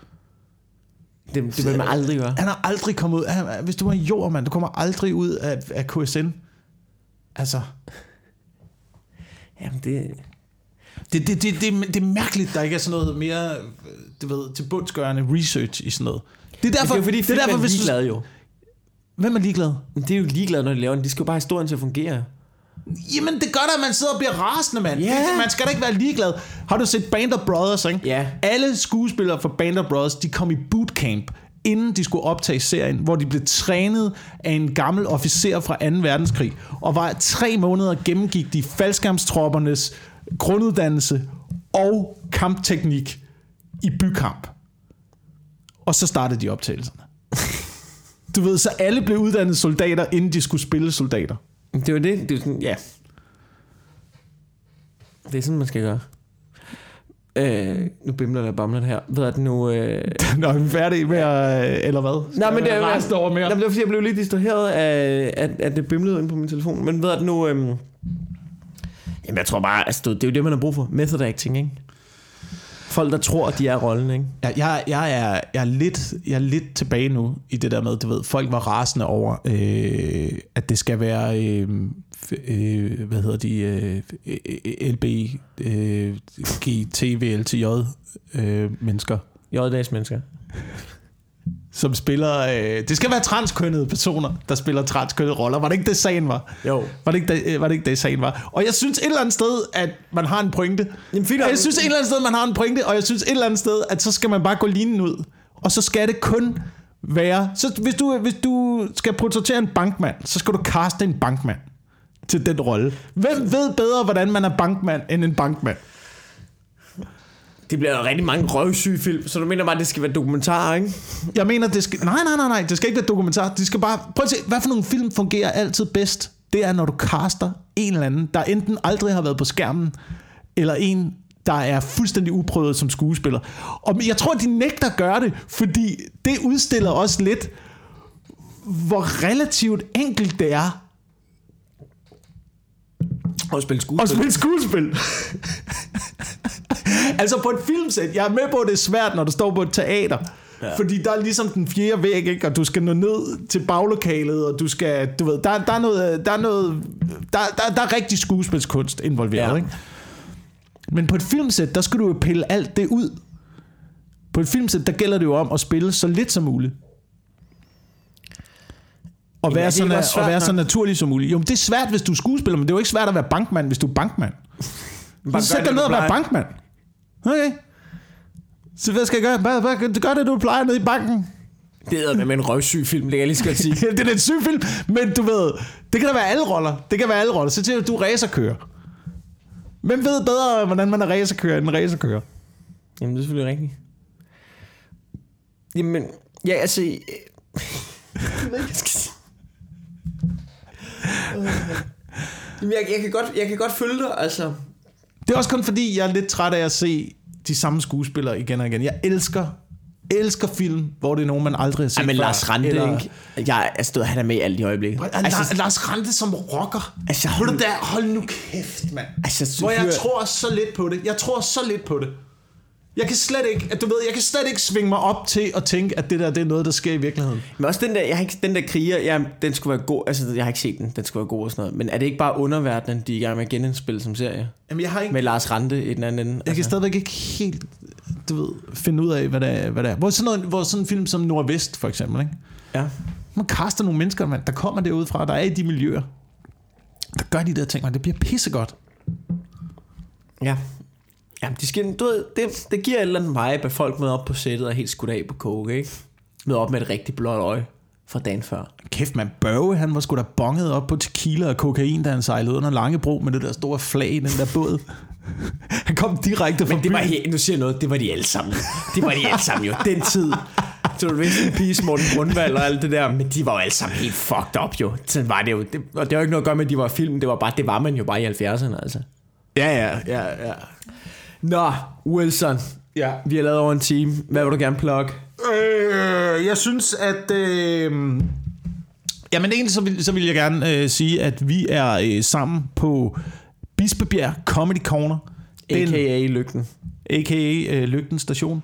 Det, det vil man aldrig gøre. Han har aldrig kommet ud. Han, hvis du er jord, mand, du kommer aldrig ud af, af KSN. Altså, Jamen, det... det, det, det, det, det er mærkeligt, der ikke er sådan noget mere, øh, du ved, til bundsgørende research i sådan noget. Det er derfor, det er fordi, det er derfor hvis du, jo. Hvem er ligeglad? Men det er jo ligeglad, når de laver den. De skal jo bare have historien til at fungere. Jamen, det gør da, at man sidder og bliver rasende, mand. Ja. Det- Man skal da ikke være ligeglad. Har du set Band of Brothers, ikke? Ja. Alle skuespillere fra Band of Brothers, de kom i bootcamp, inden de skulle optage serien, hvor de blev trænet af en gammel officer fra 2. verdenskrig, og var tre måneder gennemgik de faldskærmstroppernes grunduddannelse og kampteknik i bykamp. Og så startede de optagelserne. Du ved, så alle blev uddannet soldater, inden de skulle spille soldater. Det var det. Det er sådan, ja. Det er sådan, man skal gøre. Øh, nu bimler der bamler her. Ved jeg det nu... Øh... Nå, er vi færdige med at, eller hvad? Nej, men det er resten over mere. Jamen, det var fordi, jeg blev lidt distraheret af, at, at det bimlede ind på min telefon. Men ved jeg det nu... Øhm... Jamen, jeg tror bare, altså, det er jo det, man har brug for. Method acting, ikke? Folk, der tror, at de er rollen, ikke? Jeg, jeg, jeg, er, jeg, er lidt, jeg er lidt tilbage nu i det der med, du ved, folk var rasende over, øh, at det skal være, øh, øh, hvad hedder de, øh, LB, øh, GTV, LTJ øh, mennesker, J-dags mennesker. Som spiller, øh, det skal være transkønnede personer, der spiller transkønnede roller. Var det ikke det, sagen var? Jo. Var det, ikke det, øh, var det ikke det, sagen var? Og jeg synes et eller andet sted, at man har en pointe. Jamen, fint jeg synes et eller andet sted, man har en pointe, og jeg synes et eller andet sted, at så skal man bare gå linen ud. Og så skal det kun være... Så hvis du, hvis du skal portrættere en bankmand, så skal du kaste en bankmand til den rolle. Hvem ved bedre, hvordan man er bankmand, end en bankmand? Det bliver rigtig mange røvsyge film, så du mener bare, at det skal være dokumentar, ikke? Jeg mener, det skal... Nej, nej, nej, nej. Det skal ikke være dokumentar. Det skal bare... Prøv at se, hvad for nogle film fungerer altid bedst? Det er, når du kaster en eller anden, der enten aldrig har været på skærmen, eller en, der er fuldstændig uprøvet som skuespiller. Og jeg tror, de nægter at gøre det, fordi det udstiller også lidt, hvor relativt enkelt det er og spille skuespil. spille skuespil. altså på et filmsæt, jeg er med på, at det er svært, når du står på et teater. Ja. Fordi der er ligesom den fjerde væg, ikke? og du skal nå ned til baglokalet, og du skal, du ved, der, der er noget, der er noget, der, der, der er rigtig skuespilskunst involveret, ja. ikke? Men på et filmsæt, der skal du jo pille alt det ud. På et filmsæt, der gælder det jo om at spille så lidt som muligt. Og være, det så, na- svært og være så naturlig som muligt. Jo, men det er svært, hvis du er skuespiller, men det er jo ikke svært at være bankmand, hvis du er bankmand. Bare Så sæt dig ned og vær plejer. bankmand. Okay. Så hvad skal jeg gøre? Hvad, hvad, gør det, du plejer nede i banken. Det er med en røvsyg film, det kan jeg lige skal sige. det er lidt syg film, men du ved, det kan da være alle roller. Det kan være alle roller. Så til at du er racerkører. Hvem ved bedre, hvordan man er racerkører, end en racerkører? Jamen, det er selvfølgelig rigtigt. Jamen, ja, altså... øh, Jeg ved ikke, jeg skal sige. Jamen, jeg, jeg, kan godt, jeg kan godt følge dig, altså. Det er også kun fordi, jeg er lidt træt af at se de samme skuespillere igen og igen. Jeg elsker, elsker film, hvor det er nogen, man aldrig har set Ej, men før. Lars Rante, Eller- ikke? Jeg er stået, han er med i alle de øjeblikke. Altså, Altså, Lars Rante som rocker. Altså, han- der, hold nu kæft, mand. Altså, Hvor jeg tror så lidt på det. Jeg tror så lidt på det. Jeg kan slet ikke, at du ved, jeg kan slet ikke svinge mig op til at tænke, at det der det er noget, der sker i virkeligheden. Men også den der, jeg har ikke, den der kriger, ja, den skulle være god, altså jeg har ikke set den, den skulle være god og sådan noget. Men er det ikke bare underverdenen, de er i gang med at genindspille som serie? Jamen, jeg har ikke... Med Lars Rante i den anden ende? Jeg kan stadigvæk ikke helt, du ved, finde ud af, hvad det er. Hvad det er. Hvor, sådan noget, hvor sådan en film som Nordvest, for eksempel, ikke? Ja. Man kaster nogle mennesker, man, der kommer derudfra, der er i de miljøer. Der gør de der ting, man. Det bliver pissegodt. Ja. Ja, de skal, du ved, det, det giver et eller andet vibe, at folk møder op på sættet og helt skudt af på coke, ikke? Møder op med et rigtig blåt øje fra dagen før. Kæft, man. Børge, han var sgu da bonget op på tequila og kokain, da han sejlede under Langebro med det der store flag i den der båd. han kom direkte fra Men det var helt, nu siger jeg noget, det var de alle sammen. Det var de alle sammen jo. Den tid. Så du in peace, Morten Grundvald og alt det der. Men de var jo alle sammen helt fucked up jo. Sådan var det jo. Det, og det var ikke noget at gøre med, at de var film. Det var bare, det var man jo bare i 70'erne, altså. Ja, ja, ja, ja. Nå, Wilson. ja. Vi har lavet over en time. Hvad vil du gerne plukke? Øh, jeg synes, at... Øh, jamen egentlig så vil, så vil jeg gerne øh, sige, at vi er øh, sammen på Bispebjerg Comedy Corner. Den, A.k.a. Lygten. a.k.a. Øh, Lygten Station.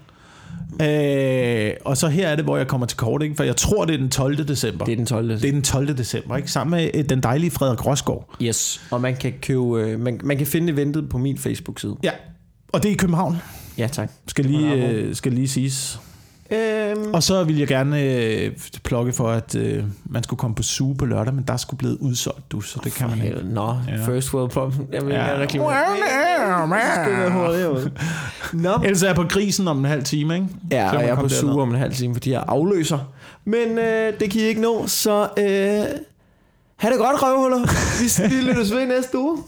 Øh, og så her er det, hvor jeg kommer til kort, ikke? for jeg tror, det er den 12. december. Det er den 12. det er den 12. december, ikke? sammen med øh, den dejlige Frederik Rosgaard. Yes. Og man kan købe, øh, man, man kan finde eventet på min Facebook-side. Ja, og det er i København, Ja, tak. skal lige, øh, skal lige siges. Øhm, Og så vil jeg gerne øh, plukke for, at øh, man skulle komme på Suge på lørdag, men der skulle blevet udsolgt, du, så det kan man ikke. Nå, Ja. first world problem. Jeg vil Ja. ja. reklamere. Nå. Ellers er jeg på grisen om en halv time, ikke? Ja, Så og man jeg er komme på suge om en halv time, fordi jeg afløser. Men øh, det kan I ikke nå, så øh, ha' det godt, røvhuller. Vi, vi lyttes ved næste uge.